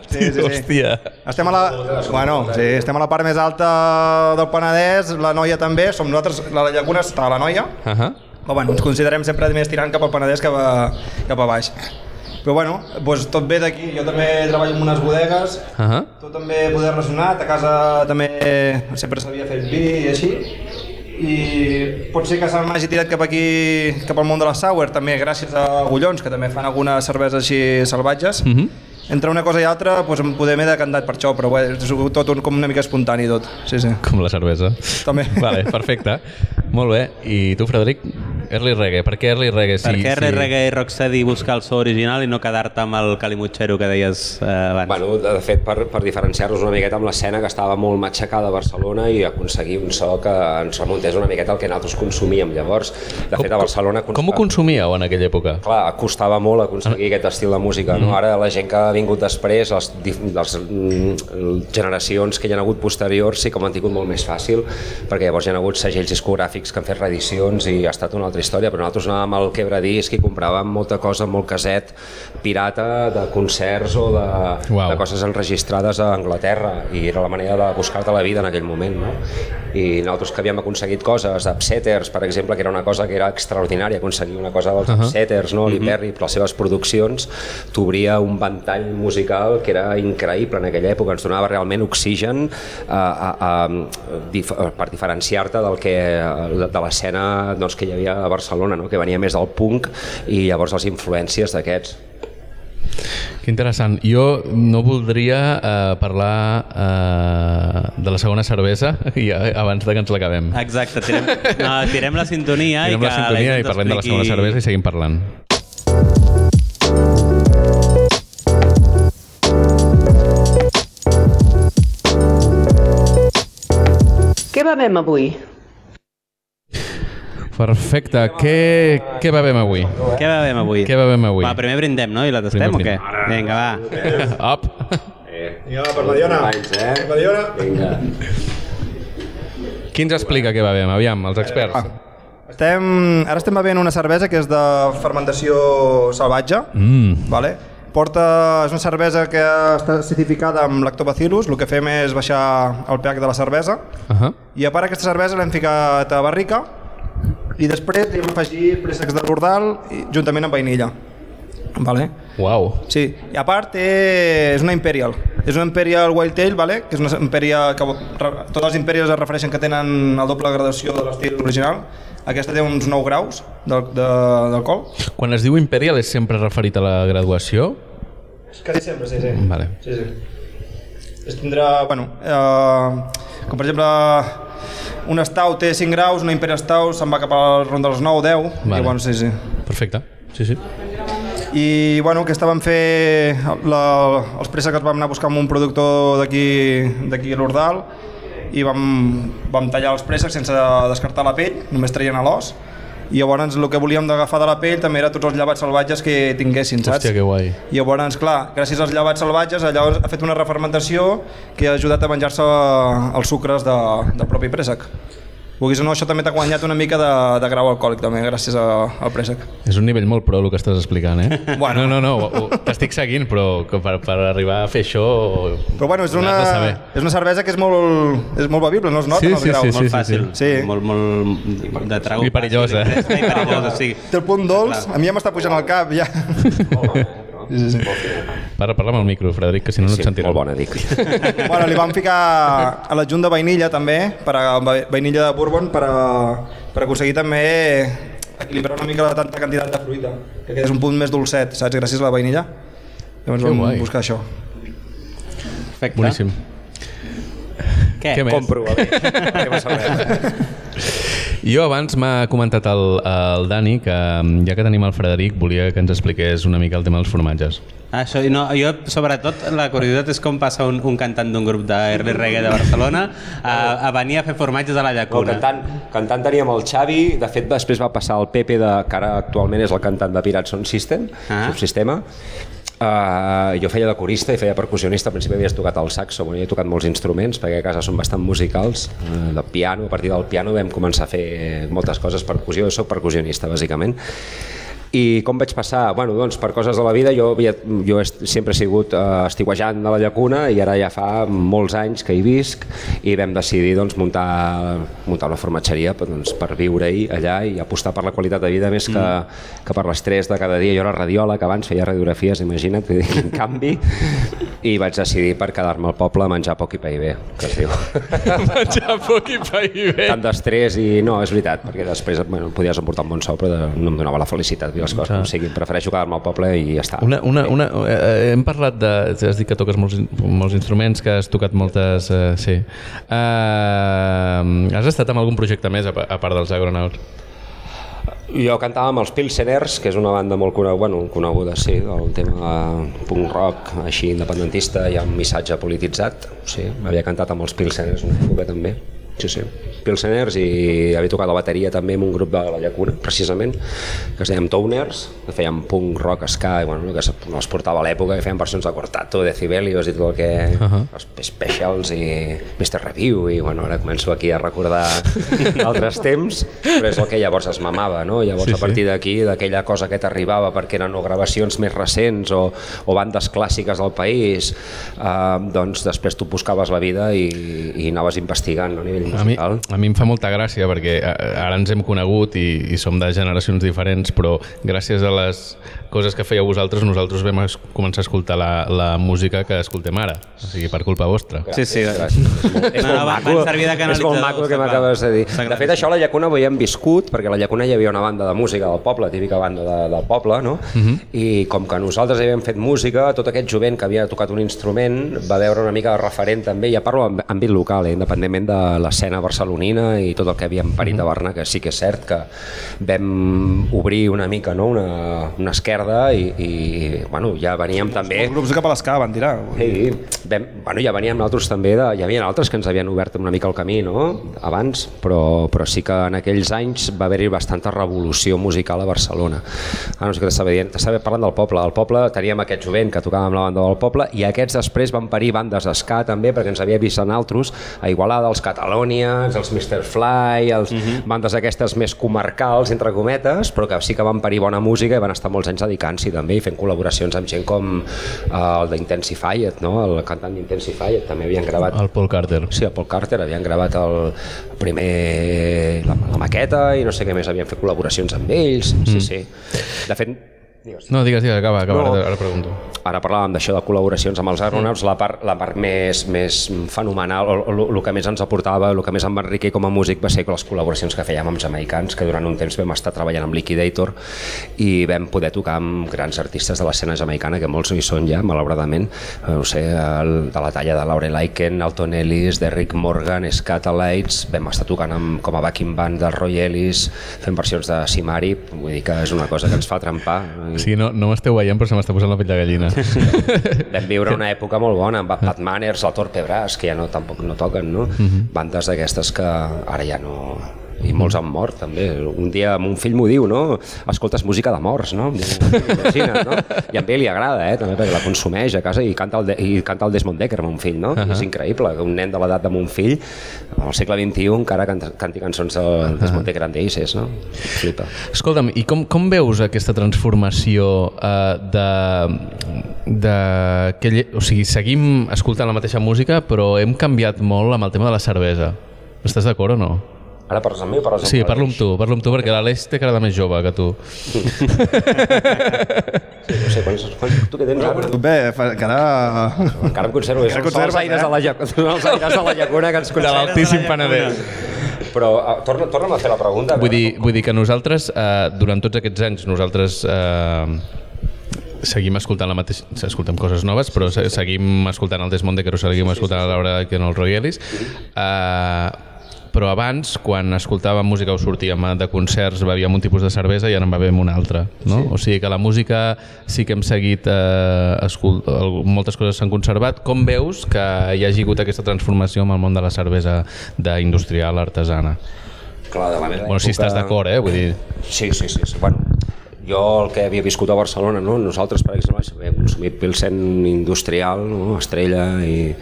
Sí, sí, sí. Hòstia. Estem a la, bueno, sí, estem a la part més alta del Penedès, la Noia també, som nosaltres, la Llacuna està a la Noia, Uh -huh. però bueno, ens considerem sempre més tirant cap al Penedès cap a, cap a baix. Però bueno, doncs tot ve d'aquí, jo també treballo en unes bodegues, Uh -huh. tot també poder relacionat, a casa també sempre s'havia fet vi i així, i pot ser que se m'hagi tirat cap aquí, cap al món de la sour, també gràcies a Agullons, que també fan algunes cerveses així salvatges. Mhm. Entre una cosa i altra, doncs em poder m'he decantat per això, però bé, és tot un, com una mica espontani tot. Sí, sí. Com la cervesa. També. Vale, perfecte. Molt bé. I tu, Frederic? Early reggae. Per què early reggae? Per què sí. reggae i rocksteady buscar el so original i no quedar-te amb el calimutxero que deies eh, abans? Bueno, de fet, per, per diferenciar-nos una miqueta amb l'escena que estava molt matxacada a Barcelona i aconseguir un so que ens remuntés una miqueta al que nosaltres consumíem llavors. De fet, a Barcelona... Com ho consumíeu en aquella època? Clar, costava molt aconseguir aquest estil de música. No? Ara la gent que ha vingut després, les, les mm, generacions que hi ha hagut posteriors, sí que ho han tingut molt més fàcil, perquè llavors hi ha hagut segells discogràfics que han fet reedicions i ha estat una història, però nosaltres anàvem al quebradisc i compràvem molta cosa, molt caset pirata de concerts o de, Uau. de coses enregistrades a Anglaterra i era la manera de buscar-te la vida en aquell moment. No? I nosaltres que havíem aconseguit coses, upsetters, per exemple, que era una cosa que era extraordinària, aconseguir una cosa dels uh -huh. upsetters, no? Lee Perry, per les seves produccions, t'obria un ventall musical que era increïble en aquella època, ens donava realment oxigen a, a, a, dif per diferenciar-te del que de l'escena doncs, que hi havia a Barcelona, no? que venia més del punk i llavors les influències d'aquests. Que interessant. Jo no voldria eh, parlar eh, de la segona cervesa i, eh, abans de que ens l'acabem. Exacte, tirem, no, tirem la sintonia Tirem i que la sintonia i parlem de la segona cervesa i seguim parlant. Què bevem avui? Perfecte. Què, què bevem avui? Què bevem avui? Què bevem avui? Va, primer brindem, no? I la tastem o què? Vinga, va. Up. Vinga, per la Diona. Eh? Per la Diona. Vinga. Qui ens explica què bevem? Aviam, els experts. Estem, ara estem bevent una cervesa que és de fermentació salvatge, Mm. vale? porta, és una cervesa que està acidificada amb lactobacillus, el que fem és baixar el pH de la cervesa, Uh -huh. i a part aquesta cervesa l'hem ficat a barrica, i després hi hem afegit préssecs de l'ordal juntament amb vainilla. Vale? Uau. Sí, i a part té, és una Imperial. És una Imperial Wild Tail, vale? que és una Imperial que totes les Imperials es refereixen que tenen el doble gradació de l'estil original. Aquesta té uns 9 graus d'alcohol. Quan es diu Imperial és sempre referit a la graduació? Quasi sempre, sí, sí. Vale. sí, sí. Es tindrà, bueno, eh, com per exemple un Stout té 5 graus, una Imperial Stout se'n va cap al rond dels 9, 10, Vale. i bueno, sí, sí. Perfecte. Sí, sí. I bueno, aquesta vam fer la, els préssecs els vam anar a buscar amb un productor d'aquí a l'Ordal i vam, vam tallar els préssecs sense descartar la pell, només traient a l'os i llavors el que volíem d'agafar de la pell també era tots els llevats salvatges que tinguessin, saps? Hòstia, que guai. I llavors, clar, gràcies als llevats salvatges, allò ha fet una refermentació que ha ajudat a menjar-se els sucres de, del propi préssec. Vulguis o no, això també t'ha guanyat una mica de, de grau alcohòlic, també, gràcies a, al préssec. És un nivell molt pro el que estàs explicant, eh? Bueno. No, no, no, t'estic seguint, però per, per arribar a fer això... Però bueno, és una, és una cervesa que és molt, és molt bevible, no es noten Sí, els sí, graus. sí, molt sí, fàcil, sí. molt, molt de trago. I perillosa. fàcil, i perillosa, sí. Té el punt dolç, a mi ja m'està pujant al cap, ja. Sí, sí, sí. Parla, parla amb el micro, Frederic, que si no no et sentirà. molt bona, dic. Bueno, li vam ficar a l'adjunt de vainilla també, per a, vainilla de bourbon, per, a, per aconseguir també equilibrar una mica la tanta quantitat de fruita, que quedés un punt més dolcet, saps? Gràcies a la vainilla. Llavors Que vam guai. buscar això. Perfecte. Boníssim. Què? Què més? Compro, a veure, la. Jo abans m'ha comentat el, el Dani que mm, ja que tenim el Frederic volia que ens expliqués una mica el tema dels formatges. Ah, Això, no, jo, sobretot, la curiositat és com passa un, un cantant d'un grup de early reggae de Barcelona a, a venir a fer formatges a la No, llacuna. cantant, cantant teníem el Xavi, de fet després va passar el Pepe, de, que ara actualment és el cantant de Pirates Sound System, Ah. subsistema. Uh, jo feia de corista i feia percussionista, al principi havies tocat el saxo, bueno, he tocat molts instruments perquè a casa som bastant musicals, uh, de piano, a partir del piano vam començar a fer moltes coses, percussió, jo soc percussionista bàsicament, i com vaig passar? Bueno, doncs per coses de la vida jo, havia, jo he, sempre he sigut uh, estiuejant de la llacuna i ara ja fa molts anys que hi visc i vam decidir doncs, muntar, muntar una formatgeria per, doncs, per viure-hi allà i apostar per la qualitat de vida més que, que per l'estrès de cada dia. Jo era radiòleg abans, feia radiografies, imagina't, en canvi, i vaig decidir per quedar-me al poble a menjar poc i pair bé, que es diu. Menjar poc i pair bé. Tant d'estrès i no, és veritat, perquè després bueno, podies emportar un bon sou, però no em donava la felicitat, les coses com siguin. Prefereixo quedar-me al poble i ja està. Una, una, una, eh, hem parlat de... Has dit que toques molts, molts instruments, que has tocat moltes... Eh, sí. Eh, has estat amb algun projecte més, a, a part dels Agronauts? Jo cantava amb els Pilseners, que és una banda molt coneguda, bueno, coneguda sí, del tema punk rock així independentista i amb missatge polititzat. Sí, havia cantat amb els Pilseners una època també. Sí, sí. Pilseners i havia tocat la bateria també amb un grup de la Llacuna, precisament, que es dèiem Toners, que fèiem punk, rock, ska, i bueno, que no es portava a l'època, que fèiem versions de Cortato, de Cibelius i tot el que... Uh -huh. els Specials i Mr. Review, i bueno, ara començo aquí a recordar altres temps, però és el que llavors es mamava, no? Llavors Sí, sí, sí. a partir d'aquí, d'aquella cosa que t'arribava perquè eren o gravacions més recents o, o bandes clàssiques del país, eh, doncs després tu buscaves la vida i, i anaves investigant no? a nivell A mi, musical. A mi em fa molta gràcia perquè eh, ara ens hem conegut i, i som de generacions diferents, però gràcies a les coses que fèieu vosaltres, nosaltres vam es, començar a escoltar la, la música que escoltem ara, o sigui, per culpa vostra. Sí, sí. Gràcies. És molt, és molt maco, és molt el que m'acabes de dir. De fet, això a la Llacuna ho havíem viscut, perquè a la Llacuna hi havia una banda de música del poble, típica banda de, del poble, no? I com que nosaltres havíem fet música, tot aquest jovent que havia tocat un instrument va veure una mica de referent també, ja parlo en àmbit local, eh, independentment de l'escena barcelonina i tot el que havíem parit a Barna, que sí que és cert que vam obrir una mica no? una, una esquerda i, i bueno, ja veníem també... Els grups cap a l'escà van tirar. Sí, vam, bueno, ja veníem nosaltres també, de, hi havia altres que ens havien obert una mica el camí no? abans, però, però sí que en aquells anys va haver-hi bastanta revolució musical a Barcelona. Ara no sé què t'estava dient, t'estava parlant del poble. Al poble teníem aquest jovent que tocava amb la banda del poble i aquests després van parir bandes d'esca també perquè ens havia vist en altres, a Igualada, els Catalòniens, els Mr. Fly, els uh -huh. bandes aquestes més comarcals, entre cometes, però que sí que van parir bona música i van estar molts anys dedicant-s'hi també i fent col·laboracions amb gent com uh, el d'Intensified, no? el cantant d'Intensified, també havien gravat... El Paul Carter. Sí, el Paul Carter, havien gravat el primer, la, la maqueta i no sé què més, havien fet col·laboracions amb ells, sí, sí. De fet, digues. No, digues, digues, acaba, acaba, No. ara, ara pregunto. Ara parlàvem d'això de col·laboracions amb els aeronauts, la part, la part més, més fenomenal, o, o, el que més ens aportava, el que més em va enriquir com a músic va ser les col·laboracions que fèiem amb els americans, que durant un temps vam estar treballant amb Liquidator i vam poder tocar amb grans artistes de l'escena jamaicana, que molts hi són ja, malauradament, eh, no sé, el, de la talla de Laurel Aiken, Alton Ellis, de Rick Morgan, Scatalites, vam estar tocant amb, com a backing band del Roy Ellis, fent versions de Simari, vull dir que és una cosa que ens fa trempar. O sigui, no, no m'esteu veient, però se m'està posant la pell de gallina. Vam viure una època molt bona amb Pat Manners, el Torpe Brass, que ja no, tampoc no toquen, no? Bandes d'aquestes que ara ja no... I molts han mort, també. Un dia mon fill m'ho diu, no? Escoltes música de morts, no? Imagina't, no? I a ell li agrada, eh? També perquè la consumeix a casa i canta el, de, i canta el Desmond Decker, mon fill, no? Uh -huh. És increïble que un nen de l'edat de mon fill, al segle XXI, encara canta, canti cançons del Desmond Decker and the Aces, no? Flipa. Escolta'm, i com, com veus aquesta transformació eh, de, de que, o sigui, seguim escoltant la mateixa música, però hem canviat molt amb el tema de la cervesa. Estàs d'acord o no? Ara parles amb mi o parles amb Sí, parlo amb tu, parlo amb tu, perquè l'Aleix té cara de més jove que tu. Sí, no sé, quants, quants, tu què tens ara? Bé, fa, que ara... Encara em conservo, són, són els conserves, aires eh? de la, llac- són els aires de la llacuna que ens De conserven. l'altíssim Penedès. Però uh, torna, torna'm a fer la pregunta. a Vull veure dir, vull dir que nosaltres, eh, durant tots aquests anys, nosaltres eh, seguim escoltant la mateixa... Escoltem coses noves, però se- seguim escoltant el Desmond Decker o seguim escoltant la Laura que no el Roy Ellis. Eh, però abans, quan escoltàvem música o sortíem de concerts, bebíem un tipus de cervesa i ara en bevem una altra. No? Sí. O sigui que la música sí que hem seguit, eh, escult... moltes coses s'han conservat. Com veus que hi hagi hagut aquesta transformació amb el món de la cervesa d'industrial artesana? Clar, de la meva Bueno, si època- estàs d'acord, eh? Vull dir... Sí, sí, sí, sí. Bueno, jo el que havia viscut a Barcelona, no? nosaltres, per exemple, hem consumit Pilsen industrial, no? Estrella, i,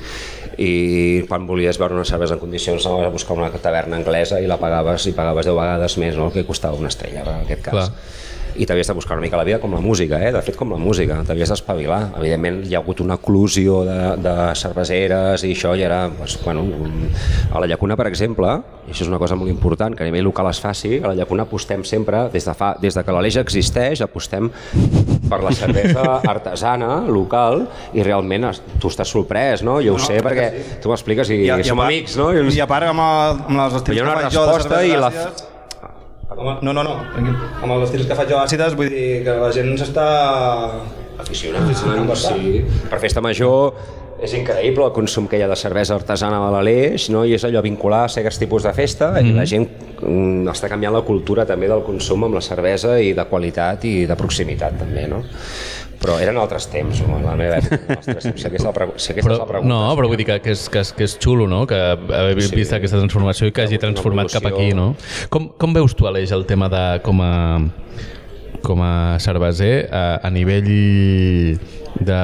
i quan volies veure una cervesa en condicions anaves a buscar una taverna anglesa i la pagaves i pagaves 10 vegades més no? el que costava una estrella, en aquest cas. Clar. I t'havies de buscar una mica la vida com la música, eh? de fet com la música, t'havies d'espavilar. Evidentment hi ha hagut una eclusió de, de cerveseres i això i ara, doncs, bueno, a la Llacuna, per exemple, i això és una cosa molt important, que a nivell local es faci, a la Llacuna apostem sempre, des de, fa, des de que l'Aleix existeix, apostem per la cervesa artesana, local, i realment es- tu estàs sorprès, no? Jo ho sé, perquè tu m'expliques i, I i i som part- amics, no? I, I a part, amb, el, amb les estils que faig jo de resposta i la- cervesa Home, no, no, no, tranquil. Amb els estils que faig jo àcides, vull dir que la gent s'està... aficionant, sí. Per festa major és increïble el consum que hi ha de cervesa artesana de l'Aleix, no? i és allò vincular a certs tipus de festa, i la gent mm, està canviant la cultura també del consum amb la cervesa i de qualitat i de proximitat també, no? Però eren altres temps, no? a la meva època. Ostres, si aquesta, si aquesta Però, és la pregunta. no, però vull dir que, que, és, que, és, que és xulo, no? Que haver sí. vist aquesta transformació i que hagi transformat cap aquí, no? Com, com veus tu, Aleix, el tema de com a, com a cerveser a, a nivell de,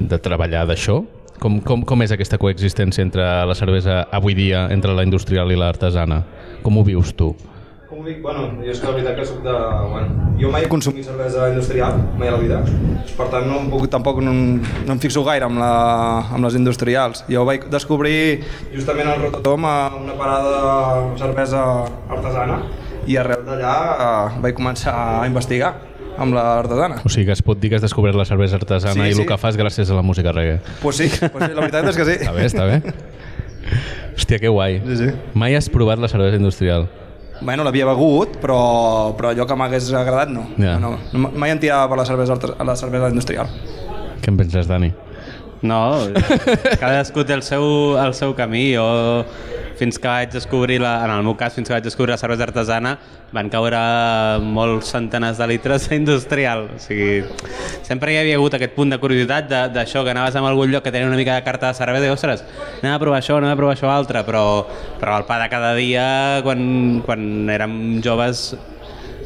de treballar d'això? Com, com, com és aquesta coexistència entre la cervesa avui dia, entre la industrial i l'artesana? Com ho vius tu? Com ho dic? Bueno, jo és que la veritat que soc de... Bueno, jo mai he consumit cervesa industrial, mai a la vida. Per tant, no em puc, tampoc no, no em fixo gaire amb, la, amb les industrials. Jo vaig descobrir justament al Rototom a una parada de cervesa artesana i arrel d'allà eh, vaig començar a investigar amb l'artesana. O sigui que es pot dir que has descobert la cervesa artesana Sí, i el sí. que fas gràcies a la música reggae. Pues sí, pues sí, la veritat és que sí. Està bé, està bé. Hòstia, que guai. Sí, sí. Mai has provat la cervesa industrial? Bueno, l'havia begut, però, però allò que m'hagués agradat no. Ja. no, no. Mai em tirava per la cervesa, artes- la cervesa industrial. Què en penses, Dani? No, cadascú té el seu, el seu camí. Jo, fins que vaig descobrir, la, en el meu cas, fins que vaig descobrir la cervesa artesana, van caure molts centenars de litres industrial. O sigui, sempre hi havia hagut aquest punt de curiositat d'això, que anaves a algun lloc que tenia una mica de carta de cervesa i, ostres, anem a provar això, anem a provar això altre, però, però el pa de cada dia, quan, quan érem joves,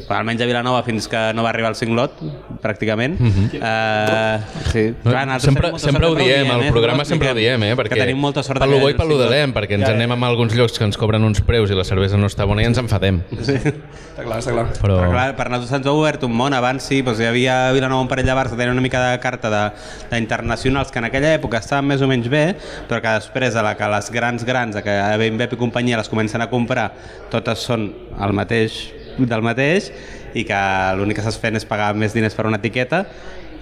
almenys a Vilanova fins que no va arribar el cinglot, pràcticament. Uh -huh. uh, sí. No, Clar, sempre, sempre ho diem, al eh? programa sempre ho diem, eh? perquè Que tenim molta sort pel que bo i el pel dolent, perquè ens anem a alguns llocs que ens cobren uns preus i la cervesa no està bona i ens enfadem. Sí. Està clar, està clar. Però, Però clar, per nosaltres ens ha obert un món. Abans sí, doncs hi havia a Vilanova un parell de bars que tenien una mica de carta de- d'internacionals que en aquella època estaven més o menys bé, però que després, a la que les grans grans, a que Bimbe i companyia les comencen a comprar, totes són el mateix del mateix i que l'únic que s'està fent és pagar més diners per una etiqueta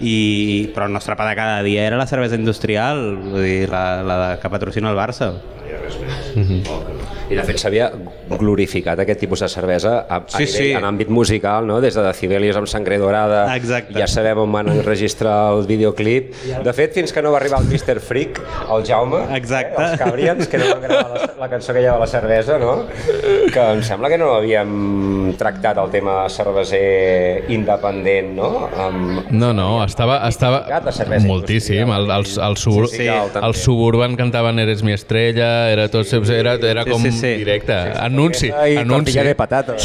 i, però el nostre pa de cada dia era la cervesa industrial, vull dir, la, la que patrocina el Barça. I de fet s'havia glorificat aquest tipus de cervesa a, a Sí, nivell, sí. en àmbit musical, no? des de Decibelios amb sangre dorada, Exacte. ja sabem on van enregistrar el videoclip. De fet, fins que no va arribar el Mr. Freak, el Jaume, Exacte. Eh, els Cabrians, que no van gravar la, la cançó que hi ha de la cervesa, no? que em sembla que no havíem tractat el tema cerveser independent, no? Amb, no, no, estava, estava moltíssim. El, el, el, subur, Sí, sí, el Suburban cantaven Eres mi estrella, era tot, era, era Sí, com sí, sí. directe. Anunci, I anunci. de patata.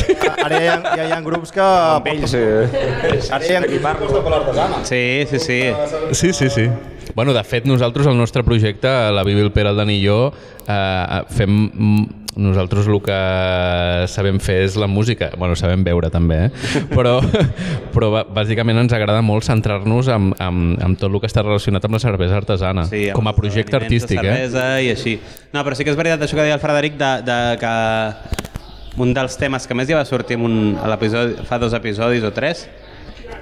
Ara ja, ja hi ha grups que... Amb ells, eh, Ara hi ha de. Sí, sí, sí. Sí, sí, sí. Bueno, de fet, nosaltres, el nostre projecte, la Bibi, el Pere, el Dani i jo, eh, fem... Nosaltres el que sabem fer és la música. Bueno, sabem veure també, eh? Però, però bàsicament ens agrada molt centrar-nos en, en, en tot el que està relacionat amb la cervesa artesana, Sí, com a projecte artístic, eh? cervesa i així. No, però sí que és veritat això que deia el Frederic de, de que un dels temes que més ja va sortir en un, a l'episodi fa dos episodis o tres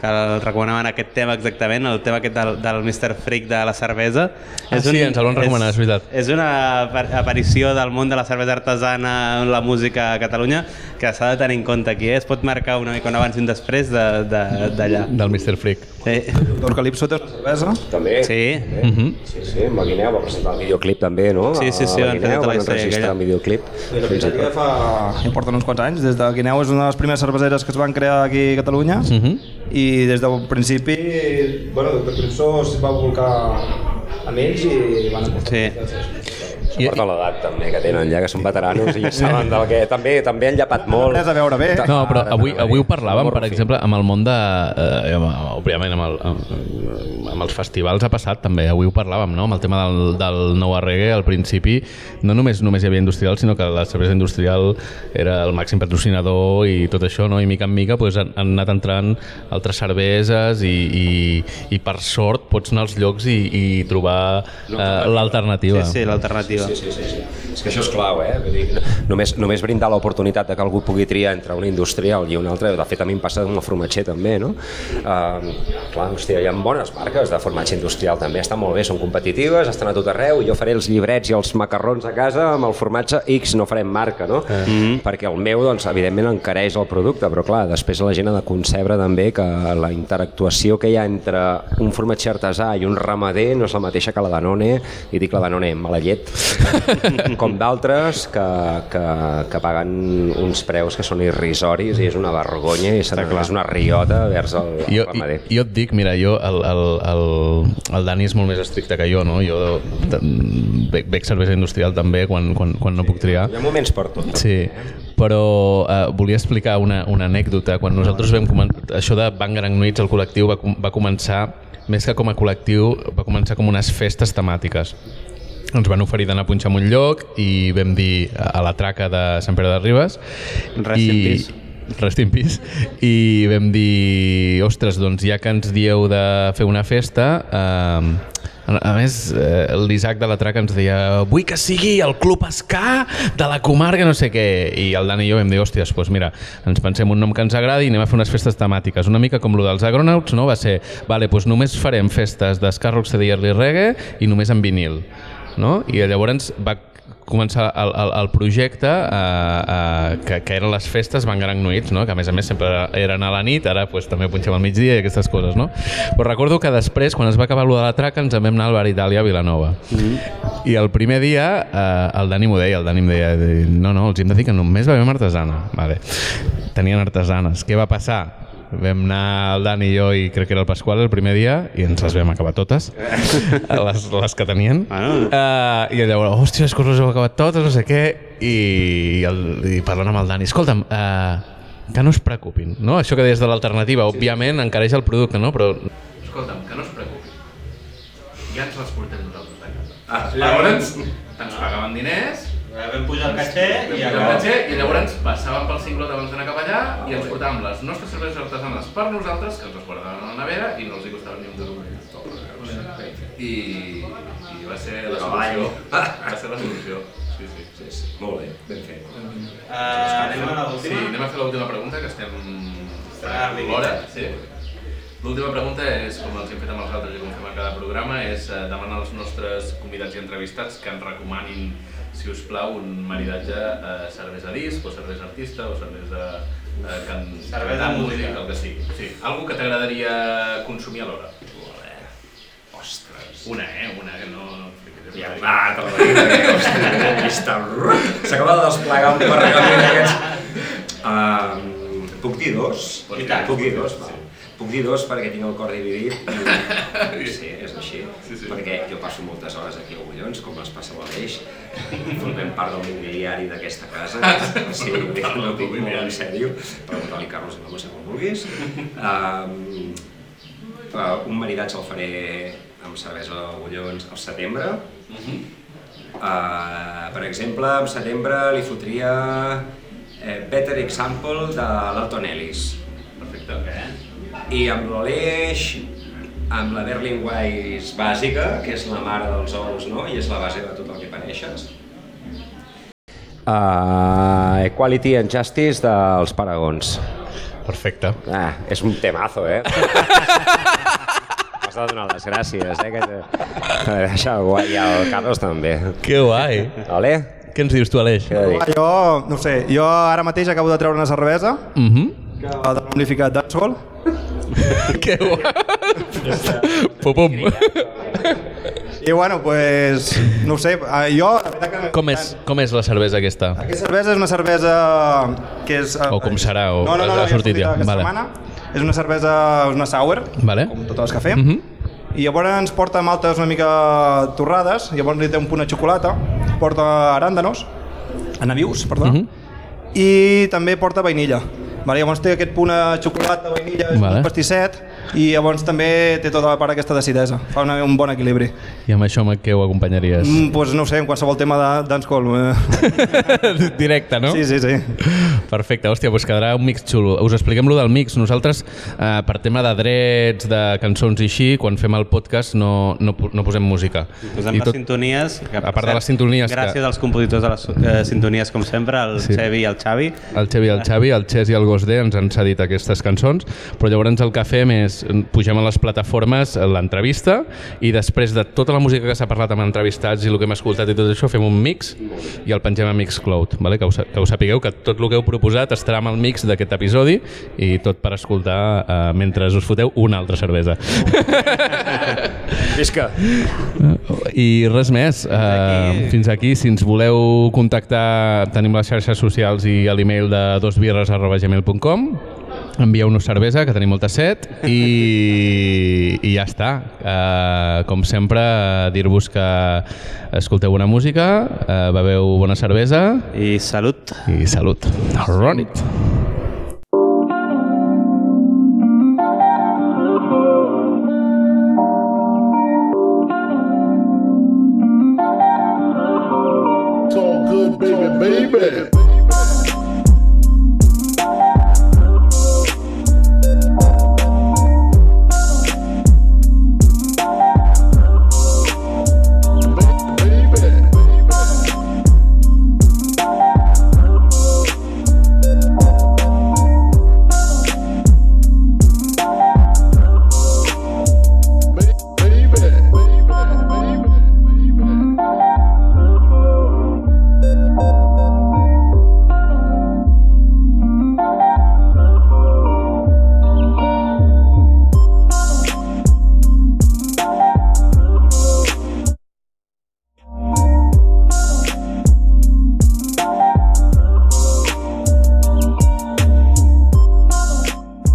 que el recomanaven aquest tema exactament, el tema aquest del, del Mr. Freak de la cervesa. Ah, sí, ens el van recomanar, és veritat. És una apa- aparició del món de la cervesa artesana en la música a Catalunya que s'ha de tenir en compte aquí. Eh? Es pot marcar una mica un abans i un després de- de- d'allà. Del Mr. Freak. Sí. Doctor Calipso té una cervesa. També. sí. Uh -huh. Sí, sí, amb la Guineu va presentar el videoclip també, no? Sí, sí, sí, van fer tota la van història enregistrar aquella. el videoclip. I la tot. fa... ja porten uns quants anys. Des de Guineu és una de les primeres cerveseres que es van crear aquí a Catalunya Uh -huh. i des del principi, bueno, Doctor Calipso es va volcar amb ells i van apostar. Sí. I- Porta l'edat també que tenen ja, que són veteranos i ja saben del que... També també han llapat molt. Res a veure bé. No, però avui, avui ho parlàvem, per exemple, amb el món de... Eh, amb- òbviament, amb, el, amb, amb els festivals ha passat també, avui ho parlàvem, no? amb el tema del, del nou reggae, al principi no només només hi havia industrial, sinó que la cervesa industrial era el màxim patrocinador i tot això, no? i mica en mica pues, han, han anat entrant altres cerveses i, i, i per sort pots anar als llocs i, i trobar eh, l'alternativa. Sí, sí, l'alternativa. Sí, sí, sí, sí. És que això és clau, eh? Vull dir, només, només brindar l'oportunitat de que algú pugui triar entre una industrial i una altra, de fet a mi em passa amb el formatger també, no? Uh, clar, hòstia, hi ha bones marques de formatge industrial també, estan molt bé, són competitives, estan a tot arreu, i jo faré els llibrets i els macarrons a casa amb el formatge X, no farem marca, no? Mm -hmm. Perquè el meu, doncs, evidentment encareix el producte, però clar, després la gent ha de concebre també que la interactuació que hi ha entre un formatger artesà i un ramader no és la mateixa que la Danone, i dic la Danone amb mala llet, com d'altres que, que, que paguen uns preus que són irrisoris i és una vergonya i serà, és una riota vers el, el Jo, ramader. jo et dic, mira, jo, el, el, el, el Dani és molt més estricte que jo, no? Jo bec, bec cervesa industrial també quan, quan, quan no puc triar. Hi ha moments per tot. Sí, però eh, volia explicar una, una anècdota. Quan nosaltres vam començar, això de Bang Nuits, el col·lectiu va, va començar, més que com a col·lectiu, va començar com unes festes temàtiques. Ens van oferir d'anar a punxar en un lloc i vam dir a la traca de Sant Pere de Ribes. Rest in peace. Rest in peace. I vam dir, ostres, doncs ja que ens dieu de fer una festa, eh, a més, eh, l'Isaac de la traca ens deia vull que sigui el Club Escà de la comarca, no sé què. I el Dani i jo vam dir, hòsties, doncs mira, ens pensem un nom que ens agradi i anem a fer unes festes temàtiques. Una mica com lo dels Agronauts, no? Va ser, vale, doncs només farem festes d'Scar Rocksteady Early Reggae i només en vinil. No? I llavors va començar el, el, el projecte eh, eh, que, que eren les festes Van Gran Nuits, no? que a més a més sempre eren a la nit, ara pues, també punxem al migdia i aquestes coses. No? Però recordo que després, quan es va acabar allò de la traca, ens en vam anar al Bar Itàlia a Vilanova. Mm -hmm. I el primer dia eh, el Dani m'ho deia, el Dani em deia no, no, els hem de dir que només bevem artesana. Vale. Tenien artesanes. Què va passar? Vam anar el Dani i jo i crec que era el Pasqual el primer dia i ens les vam acabar totes les, les que tenien Bueno. uh, i llavors, hòstia, és que us les heu acabat totes no sé què i, i, el, i parlant amb el Dani escolta'm, uh, que no es preocupin, no? Això que deies de l'alternativa, òbviament encareix el producte, no? Però... Escolta'm, que no es preocupin. Ja ens les portem nosaltres de casa. Ah, llavors, ens pagaven diners, Vam pujar el caché i el caché, i llavors passàvem pel cinglot abans d'anar cap allà i ens portàvem les nostres cerveses artesanes per nosaltres, que ens les guardàvem a la nevera i no els hi costava ni un duro. I, i va ser la solució. Va ser la solució. Sí, sí. Sí, sí. Molt bé, ben fet. Uh, anem a Sí, l'última? anem a fer l'última pregunta, que estem... Ah, a l'hora. Sí. L'última pregunta és, com els hem fet amb els altres i com fem a cada programa, és eh, demanar als nostres convidats i entrevistats que ens recomanin, si us plau, un maridatge eh, cervesa disc, o cervesa artista, o cervesa eh, can... Cervesa música. el que sigui. Sí, algo que t'agradaria consumir alhora. Ostres. Una, eh? Una, que no... Ja va, hòstia, llista. S'acaba de desplegar un pergament d'aquests. Um, puc dir dos? I tant. Puc dir dos, va. Puc dir dos perquè tinc el cor dividit. I... Sí, és així. Sí, sí. Perquè jo passo moltes hores aquí a Agullons, com les passa l'Aleix. Formem part del mobiliari d'aquesta casa. Sí, ho dic, no ho dic molt en sèrio. Pregunta-li Carlos i la Mossa com vulguis. Um, un maridatge el faré amb cervesa d'Agullons al setembre. Uh, per exemple, en setembre li fotria eh, Better Example de l'Alton Ellis. Perfecte. I amb l'Aleix, amb la Berlin Weiss bàsica, que és la mare dels ous, no? I és la base de tot el que paneixes. Uh, Equality and Justice dels Paragons. Perfecte. Ah, és un temazo, eh? M'has de donar les gràcies, eh? Que te... Deixa guai, i el Carlos també. Que guai. Vale? Què ens dius tu, Aleix? Jo, no sé, jo ara mateix acabo de treure una cervesa Mhm. Mm que de l'unificat d'Ansol que guai. Pum, pum. i bueno, pues, no ho sé, eh, jo la veritat que... Com és, com és la cervesa aquesta? Aquesta cervesa és una cervesa que és... eh, O com serà, o no, no, no, ha sortit ja. Vale. setmana. És una cervesa, és una sour, Vale. com totes les que fem. Mhm. I llavors ens porta maltes una mica torrades, llavors li té un punt de xocolata, porta aràndanos, anavius, perdó, Mhm. i també porta vainilla. Vale, llavors té aquest punt de xocolata, vainilla, Vale. un pastisset, i llavors també té tota la part aquesta d'acidesa. Fa una, un bon equilibri. I amb això amb què ho acompanyaries? Mm, pues no ho sé, en qualsevol tema de- dancehall. Eh. Directe, no? Sí, sí, sí. Perfecte, hòstia, doncs quedarà un mix xulo. Us expliquem lo del mix. Nosaltres, eh, per tema de drets, de cançons i així, quan fem el podcast no, no, no posem música. Posem I les sintonies. Que, A part de les sintonies que- Gràcies als compositors de les eh, sintonies, com sempre, el Sí. Xevi i el Xavi. El Xevi i el Xavi, el Xes i el Gosdé ens han cedit aquestes cançons, però llavors el que fem és pugem a les plataformes eh, l'entrevista i després de tota la música que s'ha parlat amb entrevistats i el que hem escoltat i tot això, fem un mix i el pengem a Mixcloud, vale? que, sa- que ho sapigueu, que tot el que heu proposat estarà amb el mix d'aquest episodi i tot per escoltar eh, mentre us foteu una altra cervesa. Visca! I res més, uh, fins aquí, si ens voleu contactar tenim les xarxes socials i l'email de dosbirres.gmail.com envieu-nos cervesa, que tenim molta set i, i ja està. Uh, com sempre dir-vos que escolteu bona música uh, beveu bona cervesa. I salut! i salut. All good,